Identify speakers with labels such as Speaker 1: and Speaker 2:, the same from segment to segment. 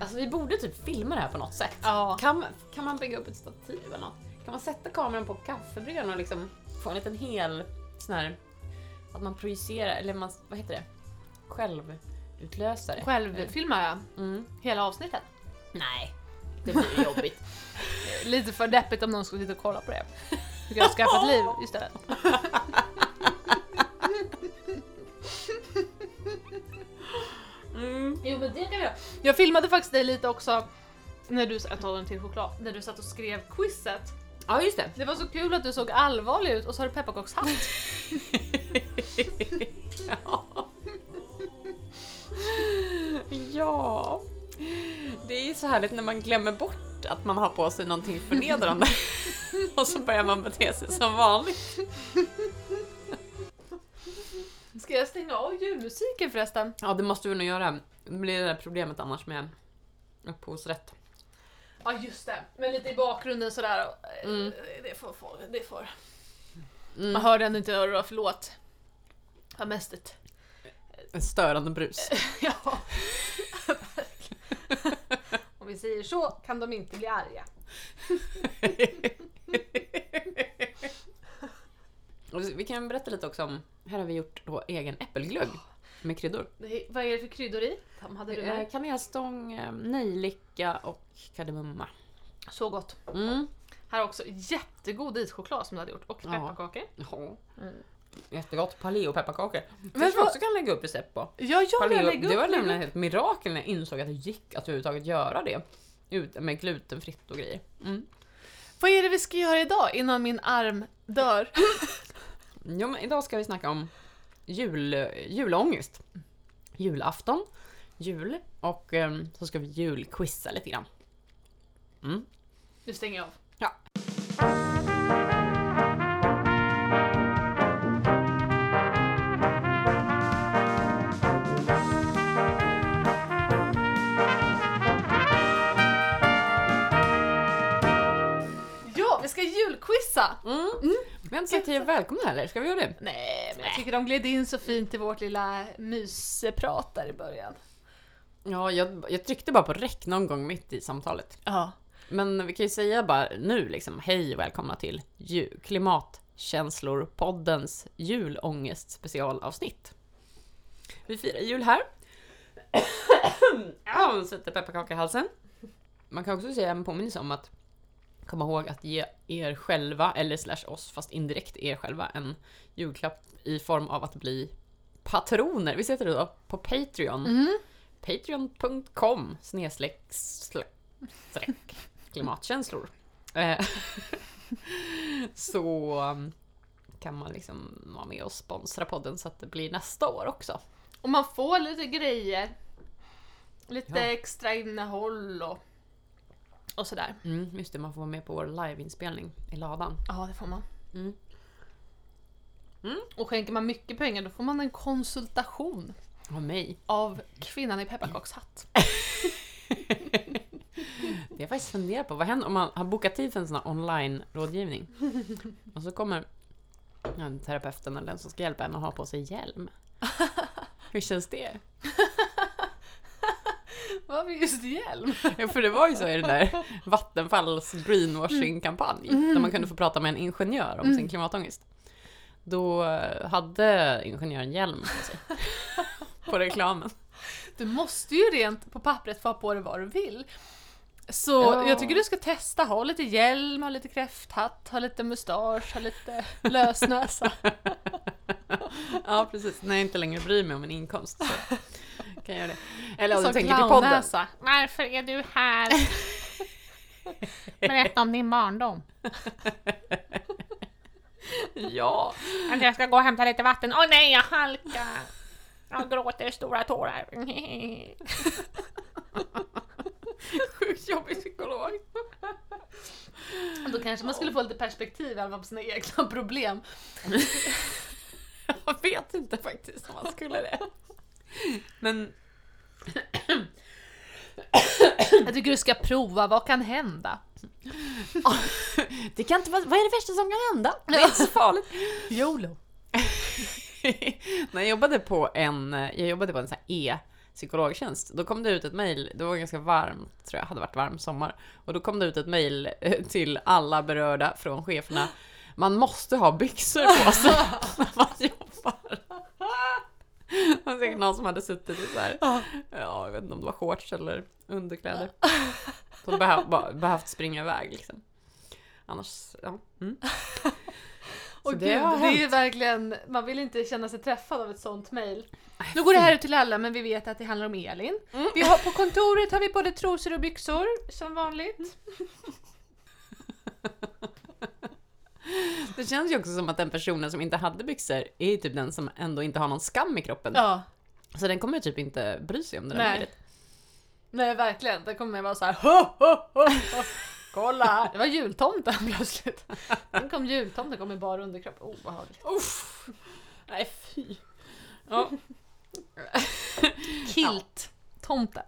Speaker 1: Alltså vi borde typ filma det här på något sätt.
Speaker 2: Ja.
Speaker 1: Kan, man- kan man bygga upp ett stativ eller något? Kan man sätta kameran på kaffebryggan och liksom få en liten hel sån här... Att man projicerar, eller man, vad heter det? Självutlösare.
Speaker 2: Själv filmar jag
Speaker 1: Mm.
Speaker 2: hela avsnittet.
Speaker 1: Nej, det blir jobbigt.
Speaker 2: Lite för deppigt om någon skulle sitta och kolla på det. Du kan skaffa ett liv istället.
Speaker 1: Mm.
Speaker 2: Jo men det kan vi göra. Jag filmade faktiskt dig lite också när du, jag tar en till choklad, när du satt och skrev quizet.
Speaker 1: Ja, just det.
Speaker 2: Det var så kul att du såg allvarlig ut och så har du pepparkakshatt.
Speaker 1: ja. ja. Det är ju så härligt när man glömmer bort att man har på sig någonting förnedrande. och så börjar man bete sig som vanligt.
Speaker 2: Ska jag stänga av julmusiken förresten?
Speaker 1: Ja, det måste vi nog göra. Det blir det där problemet annars med upphovsrätt.
Speaker 2: Ja just det, men lite i bakgrunden sådär.
Speaker 1: Mm.
Speaker 2: Det får, det får.
Speaker 1: Mm.
Speaker 2: Man hörde ändå inte öra, förlåt. Det var mest ett...
Speaker 1: En störande brus.
Speaker 2: ja. Om vi säger så kan de inte bli arga.
Speaker 1: Och vi kan berätta lite också om, här har vi gjort då egen äppelglögg med kryddor.
Speaker 2: Det Vad är det för kryddor i? Hade du med?
Speaker 1: Eh, Kanelstång, eh, nejlika och kardemumma.
Speaker 2: Så gott.
Speaker 1: Mm.
Speaker 2: Här också jättegod ischoklad som du hade gjort och pepparkakor.
Speaker 1: Ja.
Speaker 2: Mm.
Speaker 1: Jättegott. Paleo-pepparkakor.
Speaker 2: Men
Speaker 1: Kanske
Speaker 2: vad-
Speaker 1: också kan lägga upp recept på.
Speaker 2: Ja, jag
Speaker 1: Paleo,
Speaker 2: lägga upp
Speaker 1: det var nämligen ett mirakel när jag insåg att det gick att överhuvudtaget göra det. Ut, med glutenfritt och grejer. Mm.
Speaker 2: Vad är det vi ska göra idag innan min arm dör?
Speaker 1: Ja, men idag ska vi snacka om jul, julångest. Julafton, jul och ehm, så ska vi julquizza lite grann. Mm.
Speaker 2: Nu stänger jag av.
Speaker 1: Ja.
Speaker 2: Ja, vi ska julquizza!
Speaker 1: Mm. Vi har inte sagt hej och välkomna heller, ska vi göra det?
Speaker 2: Nej, men jag tycker de gled in så fint i vårt lilla mysprat där i början.
Speaker 1: Ja, jag, jag tryckte bara på räck någon gång mitt i samtalet.
Speaker 2: Ja.
Speaker 1: Men vi kan ju säga bara nu liksom, hej och välkomna till ju- Klimatkänslor-poddens julångest specialavsnitt. Vi firar jul här. Ja, Sätter pepparkaka i halsen. Man kan också säga en påminnelse om att komma ihåg att ge er själva, eller slash oss, fast indirekt er själva, en julklapp i form av att bli patroner. Vi heter det då på Patreon.
Speaker 2: Mm.
Speaker 1: Patreon.com snedstreck streck klimatkänslor. Eh, Så um, kan man liksom vara med och sponsra podden så att det blir nästa år också.
Speaker 2: Och man får lite grejer. Lite
Speaker 1: Ja.
Speaker 2: extra innehåll och, och sådär.
Speaker 1: Mm, just det, man får vara med på vår liveinspelning i ladan.
Speaker 2: Ja, det får man.
Speaker 1: Mm. Mm.
Speaker 2: Och skänker man mycket pengar då får man en konsultation
Speaker 1: Av mig.
Speaker 2: av kvinnan i pepparkakshatt.
Speaker 1: Det jag faktiskt funderar på, vad händer om man har bokat tid för en sån här online-rådgivning? Och så kommer ja, terapeuten eller den som ska hjälpa en att ha på sig hjälm. Hur känns det?
Speaker 2: Varför just hjälm?
Speaker 1: Ja, för det var ju så i den där Vattenfalls greenwashing-kampanj, där man kunde få prata med en ingenjör om sin klimatångest. Då eh, hade ingenjören hjälm på sig. På reklamen.
Speaker 2: Du måste ju rent på pappret få ha på dig vad du vill. Så
Speaker 1: Ja.
Speaker 2: jag tycker du ska testa, ha lite hjälm, ha lite kräfthatt, ha lite mustasch, ha lite lösnäsa.
Speaker 1: Ja, precis. När jag inte längre bryr mig om en inkomst så kan göra det. Eller om du tänker till podden.
Speaker 2: clownnäsa. Varför är du här? Berätta om din barndom.
Speaker 1: Ja.
Speaker 2: Att jag ska gå och hämta lite vatten. Åh nej, jag halkar! Jag gråter stora tårar.
Speaker 1: Sjukt jobbig psykolog.
Speaker 2: Då kanske man skulle få lite perspektiv fall på sina egna problem.
Speaker 1: Jag vet inte faktiskt om man skulle det. Men
Speaker 2: Jag tycker du ska prova, vad kan hända?
Speaker 1: det kan inte vara... Vad är det värsta som kan hända? Det är inte så farligt.
Speaker 2: YOLO.
Speaker 1: När jag jobbade på en, jag jobbade på en sån här psykologtjänst. Då kom det ut ett mejl, det var ganska varmt, tror jag, hade varit varm sommar. Och då kom det ut ett mejl eh, till alla berörda från cheferna. Man måste ha byxor på sig när man jobbar. Det var säkert någon som hade suttit i så här,
Speaker 2: Ja.
Speaker 1: ja, jag vet inte om det var shorts eller underkläder. Behövt, bara- behövt springa iväg liksom. Annars, ja. Mm.
Speaker 2: Och
Speaker 1: Så
Speaker 2: gud, det, är ju verkligen, man vill inte känna sig träffad av ett sånt mail. Nu går det här ut till alla men vi vet att det handlar om Elin.
Speaker 1: Mm.
Speaker 2: Vi har, på kontoret har vi både trosor och byxor som vanligt.
Speaker 1: Det känns ju också som att den personen som inte hade byxor är ju typ den som ändå inte har någon skam i kroppen.
Speaker 2: Ja,
Speaker 1: Så den kommer ju typ inte bry sig om det där
Speaker 2: Nej. nej verkligen. Det kommer vara så här. Ho, ho, ho, ho. Kolla! Det var jultomten plötsligt. Sen kom jultomten, kom i bara underkropp. Oh, Obehagligt.
Speaker 1: Uff. Nej fy. Ja.
Speaker 2: Kilt. Tomte.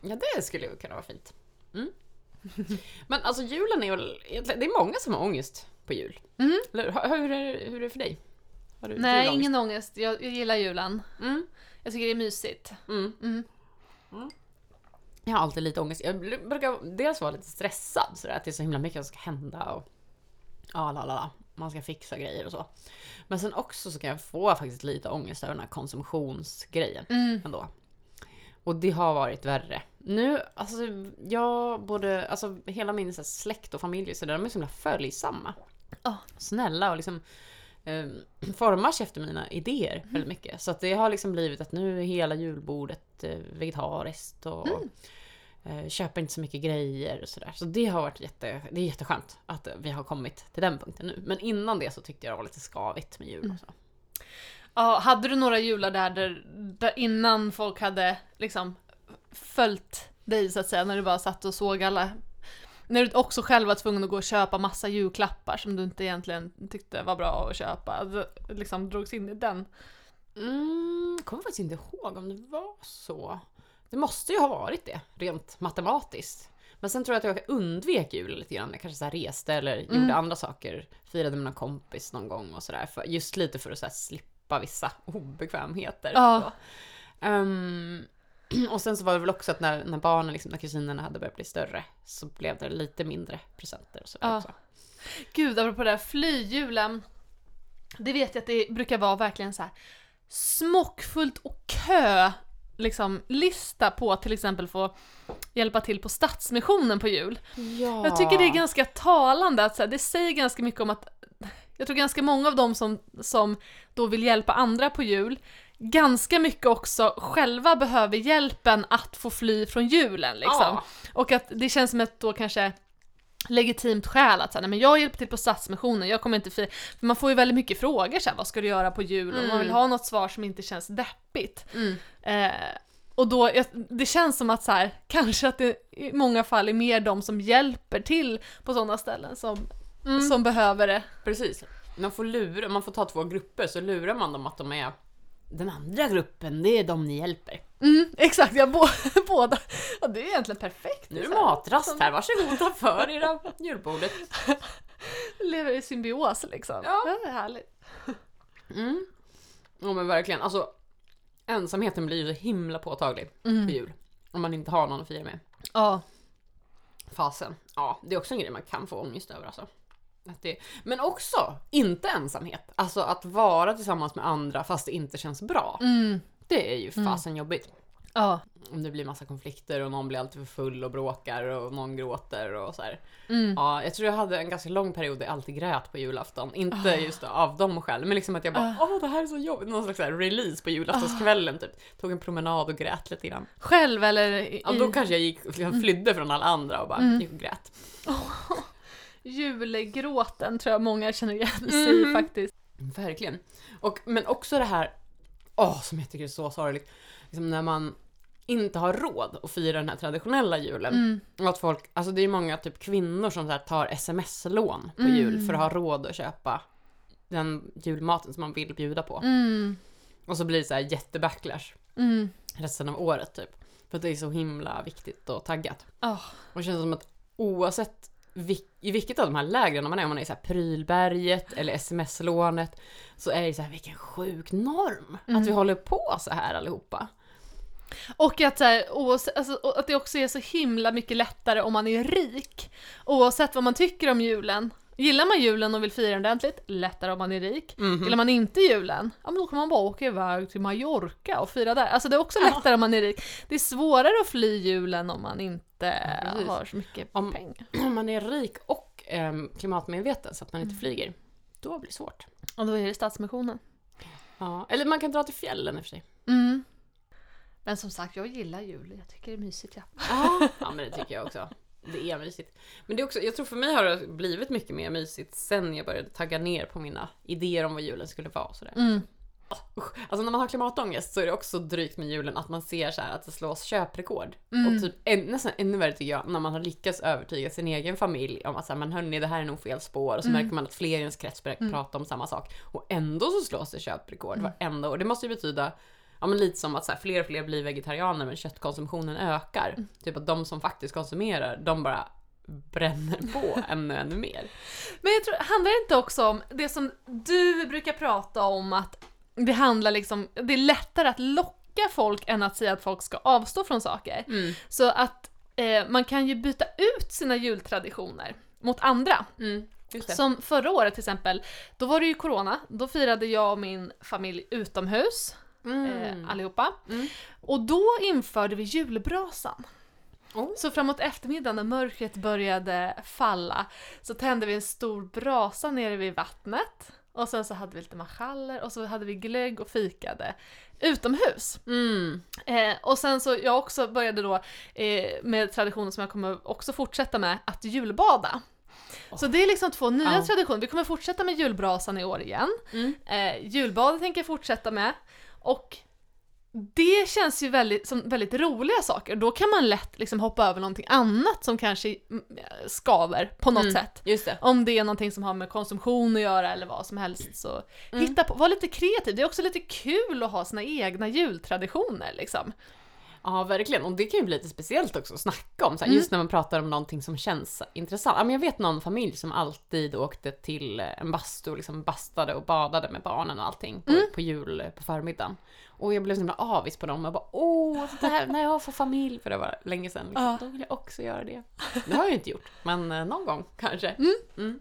Speaker 1: ja, det skulle ju kunna vara fint. Mm. Men alltså julen är väl, egentligen- det är många som har ångest på jul.
Speaker 2: Mm.
Speaker 1: Eller Hur, är, det- hur är det för dig? Du
Speaker 2: Nej,
Speaker 1: julångest?
Speaker 2: ingen ångest. Jag, jag gillar julen.
Speaker 1: Mm.
Speaker 2: Jag tycker det är mysigt.
Speaker 1: Mm.
Speaker 2: Mm.
Speaker 1: Jag har alltid lite ångest. Jag brukar dels vara lite stressad sådär, att det är så himla mycket som ska hända och ja, la, la, la. man ska fixa grejer och så. Men sen också så kan jag få faktiskt lite ångest över den här konsumtionsgrejen
Speaker 2: Mm.
Speaker 1: ändå. Och det har varit värre. Nu, alltså jag både, alltså hela min så släkt och familj så där, de är så himla följsamma.
Speaker 2: Ja.
Speaker 1: Snälla och liksom eh, formar sig efter mina idéer
Speaker 2: Mm.
Speaker 1: väldigt mycket. Så att det har liksom blivit att nu är hela julbordet eh, vegetariskt och
Speaker 2: Mm.
Speaker 1: eh, köper inte så mycket grejer och sådär. Så det har varit jätte, det är jätteskönt att vi har kommit till den punkten nu. Men innan det så tyckte jag det var lite skavigt med jul
Speaker 2: Mm.
Speaker 1: och så.
Speaker 2: Ja, hade du några jular där, där, där innan folk hade liksom följt dig så att säga, när du bara satt och såg alla när du också själv var tvungen att gå och köpa massa julklappar som du inte egentligen tyckte var bra att köpa. Du liksom drogs in i den.
Speaker 1: Mm, jag kommer faktiskt inte ihåg om det var så. Det måste ju ha varit det, rent matematiskt. Men sen tror jag att jag undvek jul lite grann. Jag kanske så reste eller
Speaker 2: Mm.
Speaker 1: gjorde andra saker. Firade med någon kompis någon gång och sådär. Just lite för att så slippa vissa obekvämheter.
Speaker 2: Ja.
Speaker 1: Så. Och sen så var det väl också att när, när barnen, liksom, när kusinerna hade börjat bli större så blev det lite mindre presenter och sådär
Speaker 2: Ja.
Speaker 1: också.
Speaker 2: Gud, apropå det här flyjulen. Det vet jag att det brukar vara verkligen så här smockfullt och kö liksom lista på att till exempel få hjälpa till på Stadsmissionen på jul.
Speaker 1: Ja.
Speaker 2: Jag tycker det är ganska talande att så här, det säger ganska mycket om att jag tror ganska många av dem som, som då vill hjälpa andra på jul ganska mycket också själva behöver hjälpen att få fly från julen liksom.
Speaker 1: Ja.
Speaker 2: Och att det känns som ett då kanske legitimt skäl att säga, men jag hjälper till på Stadsmissionen, jag kommer inte fira. För man får ju väldigt mycket frågor så här, vad ska du göra på jul? Och man vill
Speaker 1: Mm.
Speaker 2: ha något svar som inte känns deppigt.
Speaker 1: Mm.
Speaker 2: Eh, och då, det känns som att så här, kanske att det i många fall är mer de som hjälper till på sådana ställen som,
Speaker 1: Mm.
Speaker 2: som behöver det.
Speaker 1: Precis. Man får lura, man får ta två grupper så lurar man dem att de är den andra gruppen, det är de ni hjälper.
Speaker 2: Mm, exakt, ja, bå, båda. Ja, det är egentligen perfekt.
Speaker 1: Nu är det
Speaker 2: här.
Speaker 1: matrast här, varsågoda för era julbordet.
Speaker 2: Lever i symbios liksom.
Speaker 1: Ja.
Speaker 2: Det är härligt.
Speaker 1: Mm. Ja men verkligen, alltså ensamheten blir ju så himla påtaglig på jul. Om man inte har någon att fira med.
Speaker 2: Ja.
Speaker 1: Fasen. Ja, det är också en grej man kan få ångest över alltså. Att det, men också inte ensamhet. Alltså att vara tillsammans med andra fast det inte känns bra.
Speaker 2: Mm.
Speaker 1: Det är ju fasen jobbigt.
Speaker 2: Ja.
Speaker 1: Om det blir massa konflikter och någon blir alltid för full och bråkar och någon gråter och så.
Speaker 2: Mm.
Speaker 1: Ja, jag tror jag hade en ganska lång period där jag alltid grät på julafton. Inte just av dem själv, men liksom att jag bara åh det här är så jobbigt. Någon slags release på julaftonskvällen typ. Tog en promenad och grät lite grann.
Speaker 2: Själv eller i,
Speaker 1: Ja, då kanske jag gick, liksom flydde från alla andra och bara gick och grät.
Speaker 2: julgråten tror jag många känner igen sig i
Speaker 1: Mhm.
Speaker 2: faktiskt.
Speaker 1: Verkligen. Och, men också det här, åh som jag tycker är så sorgligt. Liksom när man inte har råd att fira den här traditionella julen.
Speaker 2: Mm.
Speaker 1: Och att folk, alltså det är många typ kvinnor som så tar sms-lån på
Speaker 2: Mm.
Speaker 1: jul för att ha råd att köpa den julmaten som man vill bjuda på.
Speaker 2: Mm.
Speaker 1: Och så blir det så här jättebacklash
Speaker 2: Mm.
Speaker 1: resten av året typ. För att det är så himla viktigt och taggat.
Speaker 2: Oh.
Speaker 1: Och det känns som att oavsett vil- i vilket av de här lägren man är, om man är i så här prylberget eller sms-lånet, så är det så här vilken sjuk norm
Speaker 2: Mm.
Speaker 1: att vi håller på så här allihopa.
Speaker 2: Och att, så här, oavsett, alltså, att det också är så himla mycket lättare om man är rik. Oavsett vad man tycker om julen. Gillar man julen och vill fira den ordentligt, lättare om man är rik.
Speaker 1: Mhm.
Speaker 2: Gillar man inte julen, ja men då kan man bara åka iväg till Mallorca och fira där. Alltså det är också
Speaker 1: Ja.
Speaker 2: lättare om man är rik. Det är svårare att fly julen om man inte
Speaker 1: Ja, precis.
Speaker 2: har så mycket
Speaker 1: Om-
Speaker 2: pengar.
Speaker 1: Om man är rik och ehm, klimatmedveten så att man
Speaker 2: Mm.
Speaker 1: inte flyger, då blir det svårt.
Speaker 2: Och då är det Stadsmissionen.
Speaker 1: Ja. Eller man kan dra till fjällen i och för sig.
Speaker 2: Mm. Men som sagt, jag gillar jul. Jag tycker det är mysigt. Ja.
Speaker 1: Ja, ja men det tycker jag också. Det är mysigt. Men det är också, jag tror för mig har det blivit mycket mer mysigt sen jag började tagga ner på mina idéer om vad julen skulle vara och sådär.
Speaker 2: Mm.
Speaker 1: Usch. Alltså när man har klimatångest så är det också drygt med julen att man ser så att det slås köprekord.
Speaker 2: Mm.
Speaker 1: Och typ en, nästan ännu värre tycker jag när man har lyckats övertyga sin egen familj om att så här, men hörni det här är nog fel spår och så
Speaker 2: Mm.
Speaker 1: märker man att fler i ens krets börjar
Speaker 2: Mm.
Speaker 1: prata om samma sak. Och ändå så slås det köprekord
Speaker 2: Mm.
Speaker 1: varenda år. Det måste ju betyda Ja men lite som att så här, fler och fler blir vegetarianer men köttkonsumtionen ökar.
Speaker 2: Mm.
Speaker 1: Typ att de som faktiskt konsumerar, de bara bränner på ännu, ännu mer.
Speaker 2: Men jag tror, handlar det inte också om det som du brukar prata om att det handlar liksom, det är lättare att locka folk än att säga att folk ska avstå från saker.
Speaker 1: Mm.
Speaker 2: Så att eh, man kan ju byta ut sina jultraditioner mot andra.
Speaker 1: Mm.
Speaker 2: Som förra året till exempel, då var det ju corona, då firade jag och min familj utomhus,
Speaker 1: Mm.
Speaker 2: eh, allihopa.
Speaker 1: Mm.
Speaker 2: Och då införde vi julbrasan.
Speaker 1: Oh.
Speaker 2: Så framåt eftermiddagen när mörkret började falla så tände vi en stor brasa nere vid vattnet. Och sen så hade vi lite marschaller och så hade vi glögg och fikade utomhus.
Speaker 1: Mm.
Speaker 2: Eh, och sen så jag också började då eh, med traditionen som jag kommer också fortsätta med, att julbada. Så det är liksom två nya
Speaker 1: Ja.
Speaker 2: traditioner. Vi kommer fortsätta med julbrasan i år igen.
Speaker 1: Mm.
Speaker 2: Eh, julbadet tänker jag fortsätta med. Och det känns ju väldigt, som väldigt roliga saker. Då kan man lätt liksom hoppa över någonting annat som kanske mm, skaver på något
Speaker 1: Mm.
Speaker 2: sätt.
Speaker 1: Just det.
Speaker 2: Om det är någonting som har med konsumtion att göra eller vad som helst så
Speaker 1: Mm.
Speaker 2: hitta på, var lite kreativ. Det är också lite kul att ha sina egna jultraditioner liksom.
Speaker 1: Ja, verkligen. Och det kan ju bli lite speciellt också att snacka om. Så här,
Speaker 2: Mm.
Speaker 1: Just när man pratar om någonting som känns intressant. Ja, men jag vet någon familj som alltid åkte till en bastu och liksom bastade och badade med barnen och allting på,
Speaker 2: Mm.
Speaker 1: på jul på förmiddagen. Och jag blev så himla avis på dem. Jag bara åh, det här, när jag får familj, för det var länge sedan, liksom,
Speaker 2: Ja.
Speaker 1: då vill jag också göra det. Det har jag ju inte gjort, men eh, någon gång kanske.
Speaker 2: Mm.
Speaker 1: Mm.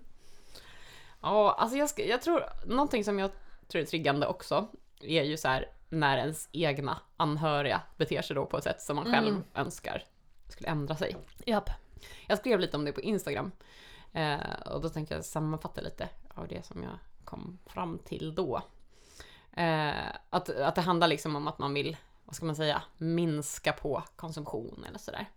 Speaker 1: Ja, alltså jag, ska, jag tror, någonting som jag tror är triggande också, är ju så här när ens egna anhöriga beter sig då på ett sätt som man själv
Speaker 2: Mm.
Speaker 1: önskar skulle ändra sig.
Speaker 2: Japp.
Speaker 1: Jag skrev lite om det på Instagram eh, och då tänkte jag sammanfatta lite av det som jag kom fram till då. Eh, att, att det handlar liksom om att man vill, vad ska man säga, minska på konsumtion eller sådär.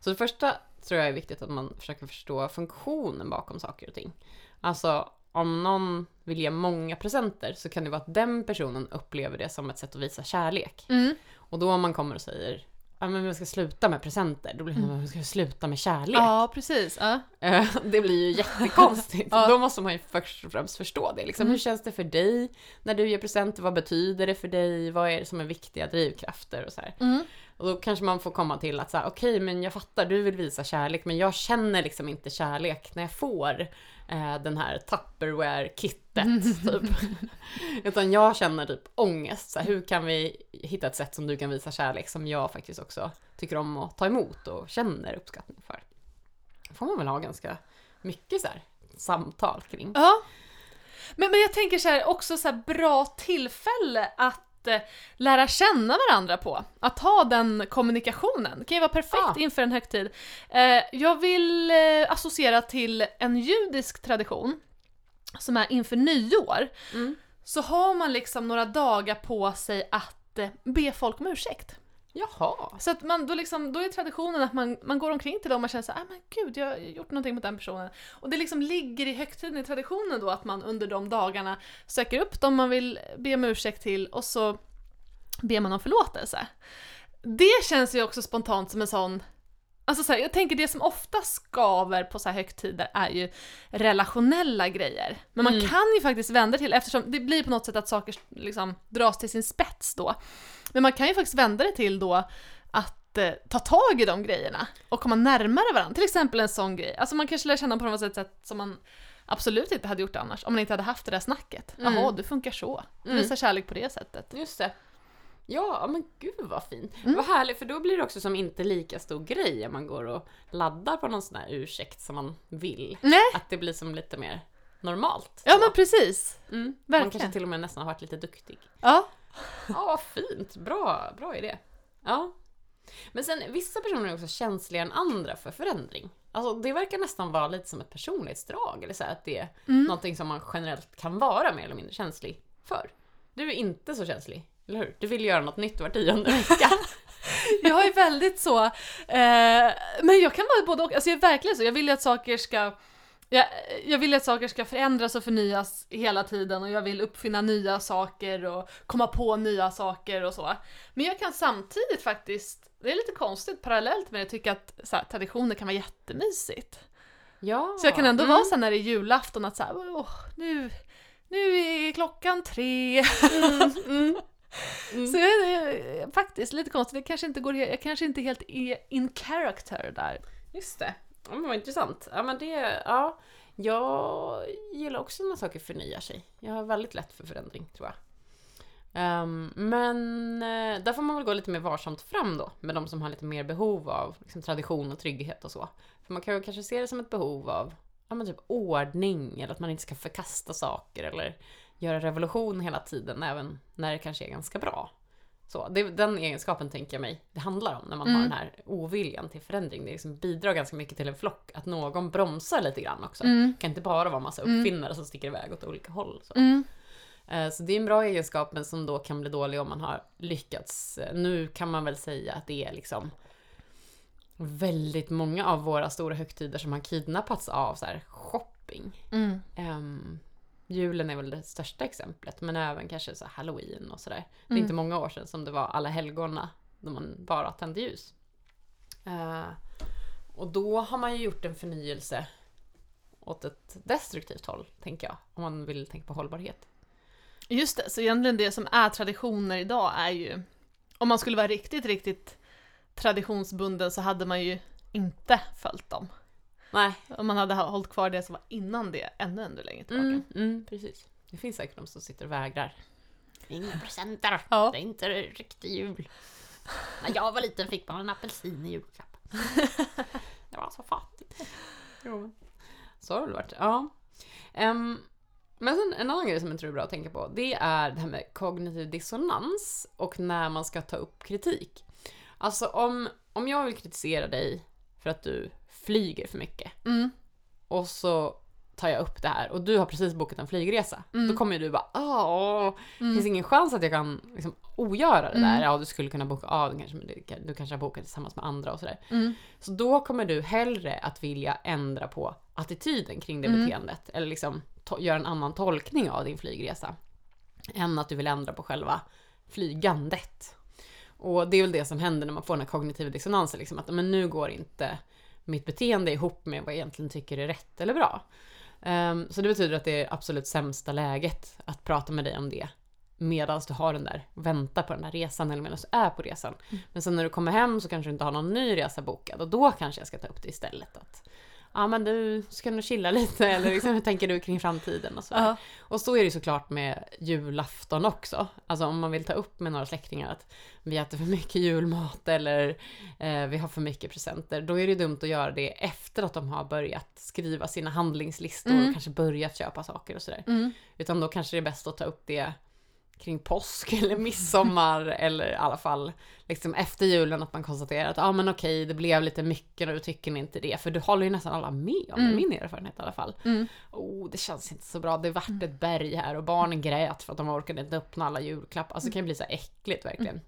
Speaker 1: Så det första tror jag är viktigt att man försöker förstå funktionen bakom saker och ting. Alltså om någon vill ge många presenter så kan det vara att den personen upplever det som ett sätt att visa kärlek.
Speaker 2: Mm.
Speaker 1: Och då om man kommer och säger Ja men vi ska sluta med presenter, då blir det mm. vi ska sluta med kärlek.
Speaker 2: Ja, precis. Ja.
Speaker 1: Det blir ju jättekonstigt.
Speaker 2: Ja.
Speaker 1: Då måste man ju först och främst förstå det. Liksom,
Speaker 2: Mm.
Speaker 1: Hur känns det för dig när du ger presenter? Vad betyder det för dig? Vad är det som är viktiga drivkrafter? Och så här.
Speaker 2: Mm.
Speaker 1: Och då kanske man får komma till att så här, okej men jag fattar, du vill visa kärlek men jag känner liksom inte kärlek när jag får eh, den här Tupperware-kittet typ. Utan jag känner typ ångest. Så här, hur kan vi hitta ett sätt som du kan visa kärlek som jag faktiskt också tycker om att ta emot och känner uppskattning för. Det får man väl ha ganska mycket så här, samtal kring.
Speaker 2: Ja. Men, men jag tänker så här, också så här bra tillfälle att lära känna varandra på. Att ha den kommunikationen. Det kan ju vara perfekt
Speaker 1: Ja.
Speaker 2: inför en högtid. Eh, jag vill eh, associera till en judisk tradition som är inför nyår.
Speaker 1: Mm.
Speaker 2: Så har man liksom några dagar på sig att eh, be folk om ursäkt.
Speaker 1: Jaha.
Speaker 2: Så att man, då, liksom, då är traditionen att man, man går omkring till dem och känner så här, ah, men gud, jag har gjort någonting mot den personen. Och det liksom ligger i högtiden i traditionen då att man under de dagarna söker upp dem man vill be om ursäkt till och så ber man om förlåtelse. Det känns ju också spontant som en sån Alltså så här, jag tänker det som ofta skaver på så här högtider är ju relationella grejer. Men man
Speaker 1: Mm.
Speaker 2: kan ju faktiskt vända till, eftersom det blir på något sätt att saker liksom dras till sin spets då. Men man kan ju faktiskt vända det till då att eh, ta tag i de grejerna och komma närmare varandra. Till exempel en sån grej. Alltså man kanske lär känna på något sätt, som man absolut inte hade gjort annars. Om man inte hade haft det där snacket.
Speaker 1: Mm.
Speaker 2: Jaha, du funkar så. Du
Speaker 1: Mm.
Speaker 2: visar kärlek på det sättet.
Speaker 1: Just det. Ja, men gud vad fint.
Speaker 2: Mm.
Speaker 1: Vad härligt, för då blir det också som inte lika stor grej om man går och laddar på någon sån här ursäkt som man vill.
Speaker 2: Nej.
Speaker 1: Att det blir som lite mer normalt.
Speaker 2: Ja
Speaker 1: så.
Speaker 2: men precis.
Speaker 1: mm. Man
Speaker 2: verkligen.
Speaker 1: kanske till och med nästan har varit lite duktig.
Speaker 2: Ja.
Speaker 1: Ja, fint. Bra, bra idé. Ja. Men sen, vissa personer är också känsligare än andra för förändring. Alltså det verkar nästan vara lite som ett personlighetsdrag, eller så här, att det är
Speaker 2: Mm.
Speaker 1: någonting som man generellt kan vara mer eller mindre känslig för. Du är inte så känslig, eller hur? Du vill göra något nytt var tionde vecka.
Speaker 2: Jag är väldigt så, eh, men jag kan vara både och. Alltså jag är verkligen så, jag vill ju att saker ska jag, jag vill att saker ska förändras och förnyas hela tiden och jag vill uppfinna nya saker och komma på nya saker och så. Men jag kan samtidigt faktiskt, det är lite konstigt parallellt med det, tycka att så här, traditioner kan vara jättemysigt.
Speaker 1: ja.
Speaker 2: Så jag kan ändå
Speaker 1: mm.
Speaker 2: vara så här när det är julafton att så här, åh, nu, nu är klockan tre.
Speaker 1: Mm.
Speaker 2: Så det är faktiskt lite konstigt, det kanske inte går, jag kanske inte helt är in character där.
Speaker 1: Just det. Ja, men vad intressant. Ja, men det, ja. Jag gillar också när saker förnyar sig. Jag har väldigt lätt för förändring, tror jag. Ehm, men eh, där får man väl gå lite mer varsamt fram då, med de som har lite mer behov av liksom, tradition och trygghet och så. För man kan ju kanske se det som ett behov av ja, men typ ordning, eller att man inte ska förkasta saker, eller göra revolution hela tiden, även när det kanske är ganska bra. Så, det, den egenskapen tänker jag mig det handlar om när man har
Speaker 2: Mm.
Speaker 1: den här oviljan till förändring. Det liksom bidrar ganska mycket till en flock, att någon bromsar lite grann också.
Speaker 2: Mm.
Speaker 1: Det kan inte bara vara massa
Speaker 2: Mm.
Speaker 1: uppfinnare som sticker iväg åt olika håll. Så.
Speaker 2: Mm.
Speaker 1: Eh, så det är en bra egenskap, men som då kan bli dålig om man har lyckats. Eh, Nu kan man väl säga att det är liksom väldigt många av våra stora högtider som har kidnappats av så här shopping.
Speaker 2: Mm.
Speaker 1: Ehm, julen är väl det största exemplet, men även kanske så halloween och sådär. Det är
Speaker 2: Mm.
Speaker 1: inte många år sedan som det var alla helgona då man bara tände ljus. Eh, och då har man ju gjort en förnyelse åt ett destruktivt håll, tänker jag. Om man vill tänka på hållbarhet.
Speaker 2: Just det, så egentligen det som är traditioner idag är ju, om man skulle vara riktigt, riktigt traditionsbunden så hade man ju inte följt dem.
Speaker 1: Nej.
Speaker 2: Om man hade hållit kvar det som var innan det, ännu, ännu längre tillbaka.
Speaker 1: Mm, mm, precis. Det finns säkert de som sitter och vägrar. Inga presenter.
Speaker 2: Ja.
Speaker 1: Det är inte riktig jul. När jag var liten fick man en apelsin i julklapp. det var så fattigt. Jo. Så har det varit. Ja. Ehm, men sen en annan grej som jag tror är bra att tänka på, det är det här med kognitiv dissonans och när man ska ta upp kritik. Alltså om, om jag vill kritisera dig för att du flyger för mycket
Speaker 2: Mm.
Speaker 1: och så tar jag upp det här och du har precis bokat en flygresa.
Speaker 2: Mm.
Speaker 1: Då kommer ju du bara åh, det
Speaker 2: Mm.
Speaker 1: finns ingen chans att jag kan liksom ogöra det där.
Speaker 2: Mm.
Speaker 1: Ja, du skulle kunna boka av den kanske, men du kanske har bokat tillsammans med andra och sådär.
Speaker 2: Mm.
Speaker 1: Så då kommer du hellre att vilja ändra på attityden kring det
Speaker 2: Mm.
Speaker 1: beteendet. Eller liksom göra en annan tolkning av din flygresa. Än att du vill ändra på själva flygandet. Och det är väl det som händer när man får den här kognitiva dissonansen. Liksom, att men nu går inte mitt beteende ihop med vad jag egentligen tycker är rätt eller bra. Ehm, så det betyder att det är absolut sämsta läget att prata med dig om det. Medan du har den där, väntar på den där resan eller medan du är på resan. Men sen när du kommer hem så kanske du inte har någon ny resa bokad och då kanske jag ska ta upp det istället. Att, ja men du ska nog chilla lite eller liksom, hur tänker du kring framtiden och så.
Speaker 2: Ja.
Speaker 1: Och så är det såklart med julafton också. Alltså om man vill ta upp med några släktingar att vi äter för mycket julmat eller eh, vi har för mycket presenter. Då är det dumt att göra det efter att de har börjat skriva sina handlingslistor
Speaker 2: Mm.
Speaker 1: och kanske börjat köpa saker och sådär.
Speaker 2: Mm.
Speaker 1: Utan då kanske det är bäst att ta upp det kring påsk eller midsommar eller i alla fall liksom efter julen att man konstaterar att ja ah, men okej det blev lite mycket nu tycker ni inte det för du håller ju nästan alla med om
Speaker 2: Mm.
Speaker 1: min erfarenhet i alla fall.
Speaker 2: Mm.
Speaker 1: Oh, det känns inte så bra. Det vart ett berg här och barnen grät för att de orkade inte öppna alla julklappar. Alltså det kan ju bli så äckligt verkligen.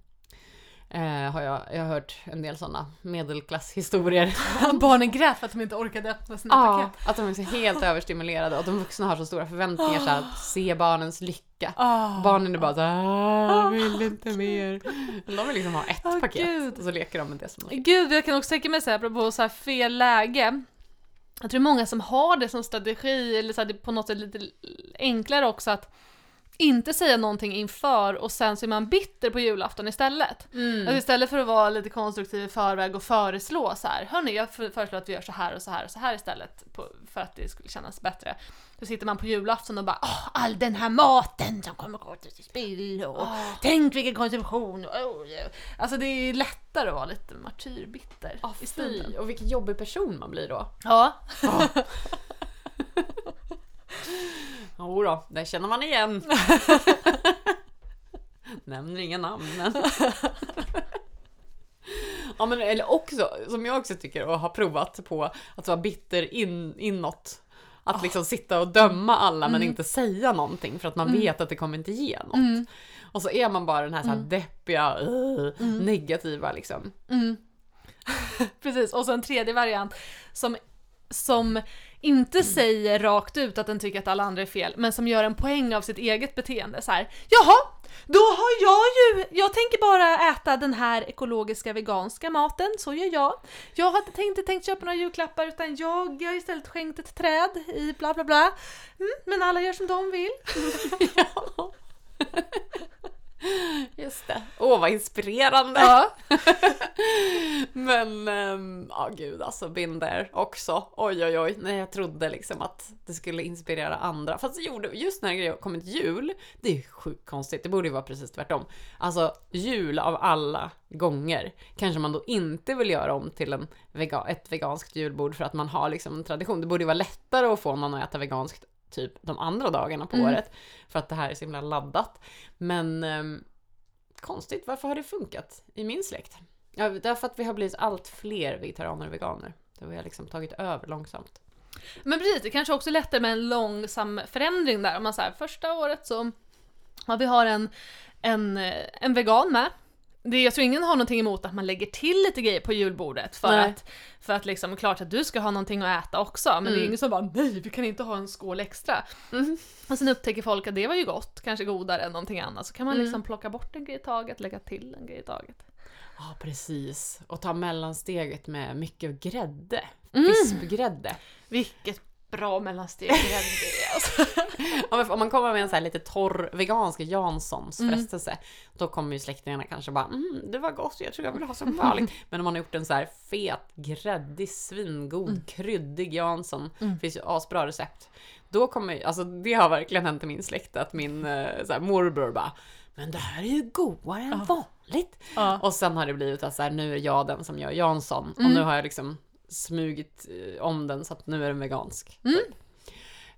Speaker 1: Eh, har jag, jag har hört en del sådana medelklasshistorier.
Speaker 2: Barnen grät för att de inte orkade öppna sina
Speaker 1: Ja,
Speaker 2: paket.
Speaker 1: att de är så helt överstimulerade och de vuxna har så stora förväntningar så här, att se barnens lycka.
Speaker 2: Ah.
Speaker 1: Barnen är bara såhär, jag vill inte mer. De vill liksom ha ett
Speaker 2: Åh,
Speaker 1: paket
Speaker 2: Gud.
Speaker 1: och så leker de med det som de
Speaker 2: Gud, jag kan också tänka mig så här, apropå så här fel läge. Jag tror många som har det som strategi, eller så här, på något sätt lite enklare också att inte säga någonting inför och sen så är man bitter på julafton istället.
Speaker 1: Mm.
Speaker 2: Alltså istället för att vara lite konstruktiv i förväg och föreslå så här, hörni jag för- föreslår att vi gör så här och så här och så här istället på, för att det skulle kännas bättre. Så sitter man på julafton och bara åh, all den här maten som kommer gå till spill och tänk vilken konsumtion. Oh, yeah." Alltså det är lättare att vara lite martyrbitter
Speaker 1: Ah,
Speaker 2: i
Speaker 1: fy, och vilken jobbig person man blir då.
Speaker 2: Ja.
Speaker 1: Jo då, det känner man igen. Nämner inga namn men. ja men eller också, som jag också tycker och har provat på, att vara bitter in, inåt. Att liksom sitta och döma alla men inte säga någonting för att man vet att det kommer inte ge något. Och så är man bara den här, så här deppiga, uh, negativa liksom.
Speaker 2: Mm. Precis, och så en tredje variant som, som inte säger rakt ut att den tycker att alla andra är fel, men som gör en poäng av sitt eget beteende. Så här, Jaha, då har jag ju, jag tänker bara äta den här ekologiska veganska maten, så gör jag. Jag hade tänkt, inte tänkt köpa några julklappar utan jag har istället skänkt ett träd i bla bla bla. Mm, men alla gör som de vill.
Speaker 1: ja. Just det. Åh vad inspirerande!
Speaker 2: Ja.
Speaker 1: Men, ehm, ja gud alltså, been there också. Oj oj oj, när jag trodde liksom att det skulle inspirera andra. Fast det gjorde, just när det kommit jul, det är sjukt konstigt, det borde ju vara precis tvärtom. Alltså jul av alla gånger kanske man då inte vill göra om till en vega, ett veganskt julbord för att man har liksom en tradition. Det borde ju vara lättare att få någon att äta veganskt typ de andra dagarna på
Speaker 2: Mm.
Speaker 1: året. För att det här är så himla laddat. Men ehm, konstigt, varför har det funkat i min släkt? Ja, därför att vi har blivit allt fler vegetarianer och veganer. Det har liksom tagit över långsamt.
Speaker 2: Men precis, det kanske också är lättare med en långsam förändring där. Om man säger första året så, ja, vi har en, en, eh, en vegan med. Det, jag tror ingen har någonting emot att man lägger till lite grejer på julbordet för
Speaker 1: Nej.
Speaker 2: att, för att liksom, klart att du ska ha någonting att äta också, men det är
Speaker 1: Mm.
Speaker 2: ingen som bara nej, vi kan inte ha en skål extra. Och sen upptäcker folk att det var ju gott, kanske godare än någonting annat, så kan man
Speaker 1: Mm.
Speaker 2: liksom plocka bort en grej i taget, lägga till en grej i taget.
Speaker 1: Ja, precis. Och ta mellansteget med mycket grädde.
Speaker 2: Mm.
Speaker 1: Vispgrädde.
Speaker 2: Vilket bra mellansteg alltså.
Speaker 1: Ja, men om man kommer med en så här lite torr vegansk Janssons
Speaker 2: Mm.
Speaker 1: frestelse, då kommer ju släktingarna kanske bara mm, det var gott, jag tror jag vill ha som vanligt. Men om man har gjort en så här fet, gräddig, svingod,
Speaker 2: Mm.
Speaker 1: kryddig Jansson, finns ju asbra recept. Då kommer alltså det har verkligen hänt i min släkt att min eh, så här, morbror bara men det här är ju godare än vanligt.
Speaker 2: Ja.
Speaker 1: Och sen har det blivit att så här, nu är jag den som gör Jansson. Och
Speaker 2: Mm.
Speaker 1: nu har jag liksom smugit eh, om den så att nu är den vegansk.
Speaker 2: Mm.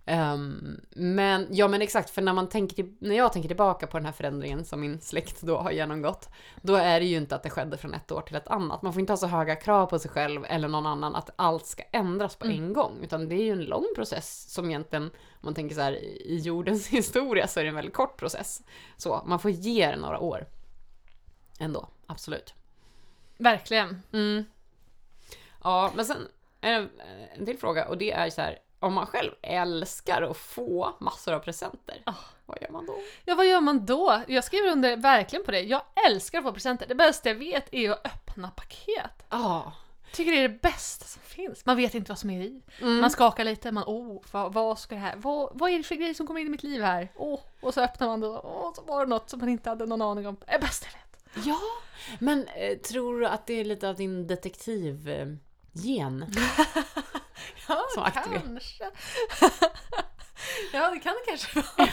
Speaker 1: Ehm, men, ja men exakt, för när man tänker till, när jag tänker tillbaka på den här förändringen som min släkt då har genomgått, då är det ju inte att det skedde från ett år till ett annat. Man får inte ha så höga krav på sig själv eller någon annan att allt ska ändras på en gång, utan det är ju en lång process som egentligen, om man tänker så här i jordens historia så är det en väldigt kort process. Så man får ge det några år. Ändå, absolut.
Speaker 2: Verkligen.
Speaker 1: Mm. Ja, men sen det en till fråga och det är så här, om man själv älskar att få massor av presenter,
Speaker 2: Ah.
Speaker 1: vad gör man då?
Speaker 2: Ja, vad gör man då? Jag skriver under verkligen på det. Jag älskar att få presenter. Det bästa jag vet är att öppna paket.
Speaker 1: Ja,
Speaker 2: Tycker det är det bästa som finns. Man vet inte vad som är i.
Speaker 1: Mm.
Speaker 2: Man skakar lite, man oh, vad, vad ska det här, vad, vad är det för grej som kommer in i mitt liv här? Åh, och så öppnar man det och så var det något som man inte hade någon aning om. Det är bästa jag vet.
Speaker 1: ja. men eh, tror du att det är lite av din detektiv-gen?
Speaker 2: Ja,
Speaker 1: Som aktiverar.
Speaker 2: kanske. ja, det kan det kanske vara.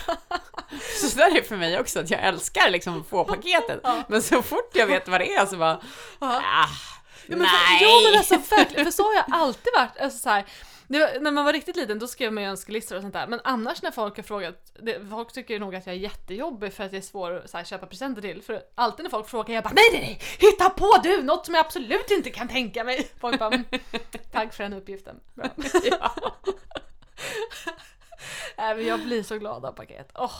Speaker 1: Så där är det för mig också, att jag älskar liksom få paketet,
Speaker 2: Ja.
Speaker 1: men så fort jag vet vad det är så bara,
Speaker 2: Ja.
Speaker 1: ah,
Speaker 2: Ja, men
Speaker 1: nej!
Speaker 2: För, jo men alltså verkligen, för så har jag alltid varit. Alltså, så här, var, när man var riktigt liten då skrev man ju önskelistor och sånt där. Men annars när folk har frågat, det, folk tycker nog att jag är jättejobbig för att jag är svår att så här, köpa presenter till. För alltid när folk frågar jag bara nej nej nej, hitta på du något som jag absolut inte kan tänka mig. Folk bara mm, tack för den uppgiften.
Speaker 1: Ja.
Speaker 2: Nej, men jag blir så glad av paket. Åh,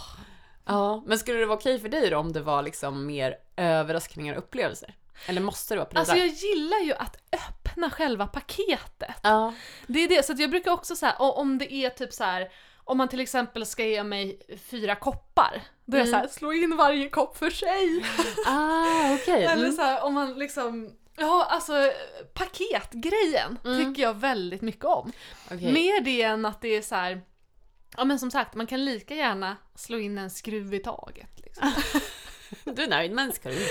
Speaker 1: ja, men skulle det vara okej för dig då om det var liksom mer överraskningar och upplevelser? Eller måste det vara prylar?
Speaker 2: Alltså jag gillar ju att öppna själva paketet.
Speaker 1: Ja.
Speaker 2: Det är det, så jag brukar också säga om det är typ så här. Om man till exempel ska ge mig fyra koppar, då är jag
Speaker 1: Mm.
Speaker 2: så här, slå in varje kopp för sig.
Speaker 1: Ah.
Speaker 2: Eller
Speaker 1: Mm.
Speaker 2: så här, om man liksom, ja alltså paketgrejen
Speaker 1: Mm.
Speaker 2: tycker jag väldigt mycket om.
Speaker 1: Okej.
Speaker 2: Mer det än att det är så här. Ja men som sagt, man kan lika gärna slå in en skruv i taget. Liksom.
Speaker 1: Du är nöjd med en skruv.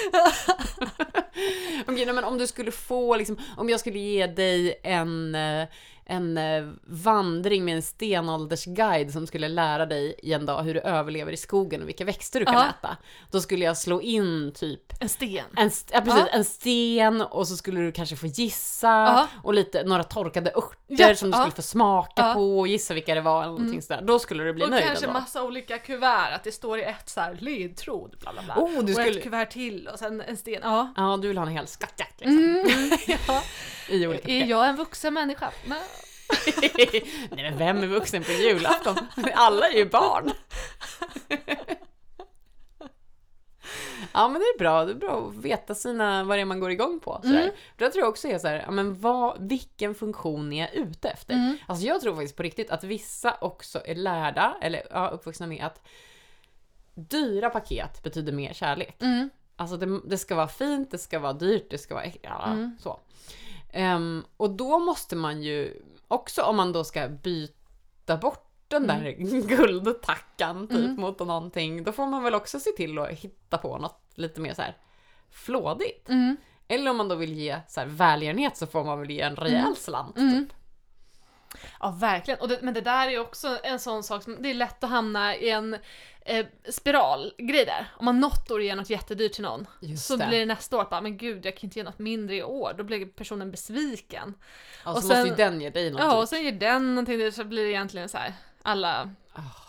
Speaker 1: Okej, men om du skulle få liksom, om jag skulle ge dig en, eh, en eh, vandring med en stenåldersguide som skulle lära dig i en dag hur du överlever i skogen och vilka växter du kan
Speaker 2: Ja.
Speaker 1: äta. Då skulle jag slå in typ
Speaker 2: En sten.
Speaker 1: en, st- ja, precis,
Speaker 2: Ja.
Speaker 1: en sten och så skulle du kanske få gissa
Speaker 2: Ja.
Speaker 1: och lite, några torkade örter
Speaker 2: Ja,
Speaker 1: som du skulle få smaka.
Speaker 2: Mm.
Speaker 1: på och gissa vilka det var eller någonting sådär. Då skulle du bli
Speaker 2: Och
Speaker 1: nöjd
Speaker 2: kanske
Speaker 1: ändå.
Speaker 2: massa olika kuvert, att det står i ett så här ledtråd, bla bla bla.
Speaker 1: Oh, du
Speaker 2: och
Speaker 1: skulle-
Speaker 2: ett kuvert till och sen en sten. Ja.
Speaker 1: Ja, du vill ha en hel skattjakt liksom.
Speaker 2: Mm. ja.
Speaker 1: I olika
Speaker 2: Är jag en vuxen människa? Nej.
Speaker 1: Nej men vem är vuxen på julafton? Alla är ju barn. Ja men det är bra, det är bra att veta sina, vad det är man går igång på. Sådär.
Speaker 2: Mm.
Speaker 1: För jag tror jag också är så här, ja, men vad, vilken funktion är jag ute efter?
Speaker 2: Mm.
Speaker 1: Alltså jag tror faktiskt på riktigt att vissa också är lärda, eller ja, uppvuxna med att dyra paket betyder mer kärlek.
Speaker 2: Mm.
Speaker 1: Alltså det, det ska vara fint, det ska vara dyrt, det ska vara ja,
Speaker 2: Mm.
Speaker 1: så. Ehm, och då måste man ju också om man då ska byta bort den där guldtackan typ
Speaker 2: Mm.
Speaker 1: mot någonting, då får man väl också se till att hitta på något lite mer så här flådigt.
Speaker 2: Mm.
Speaker 1: Eller om man då vill ge så här välgörenhet så får man väl ge en rejäl
Speaker 2: Mm.
Speaker 1: slant.
Speaker 2: Mm.
Speaker 1: Typ.
Speaker 2: Ja, verkligen. Och det, men det där är också en sån sak som, det är lätt att hamna i en eh, spiralgrej där. Om man något år ger något jättedyrt till någon,
Speaker 1: Just
Speaker 2: så
Speaker 1: det.
Speaker 2: blir det nästa år att bara, men gud, jag kan inte ge något mindre i år. Då blir personen besviken.
Speaker 1: Ja,
Speaker 2: och
Speaker 1: så måste
Speaker 2: sen-
Speaker 1: ju den ge dig något.
Speaker 2: Ja, och sen ger den någonting, så blir det egentligen så här, alla...
Speaker 1: Ah.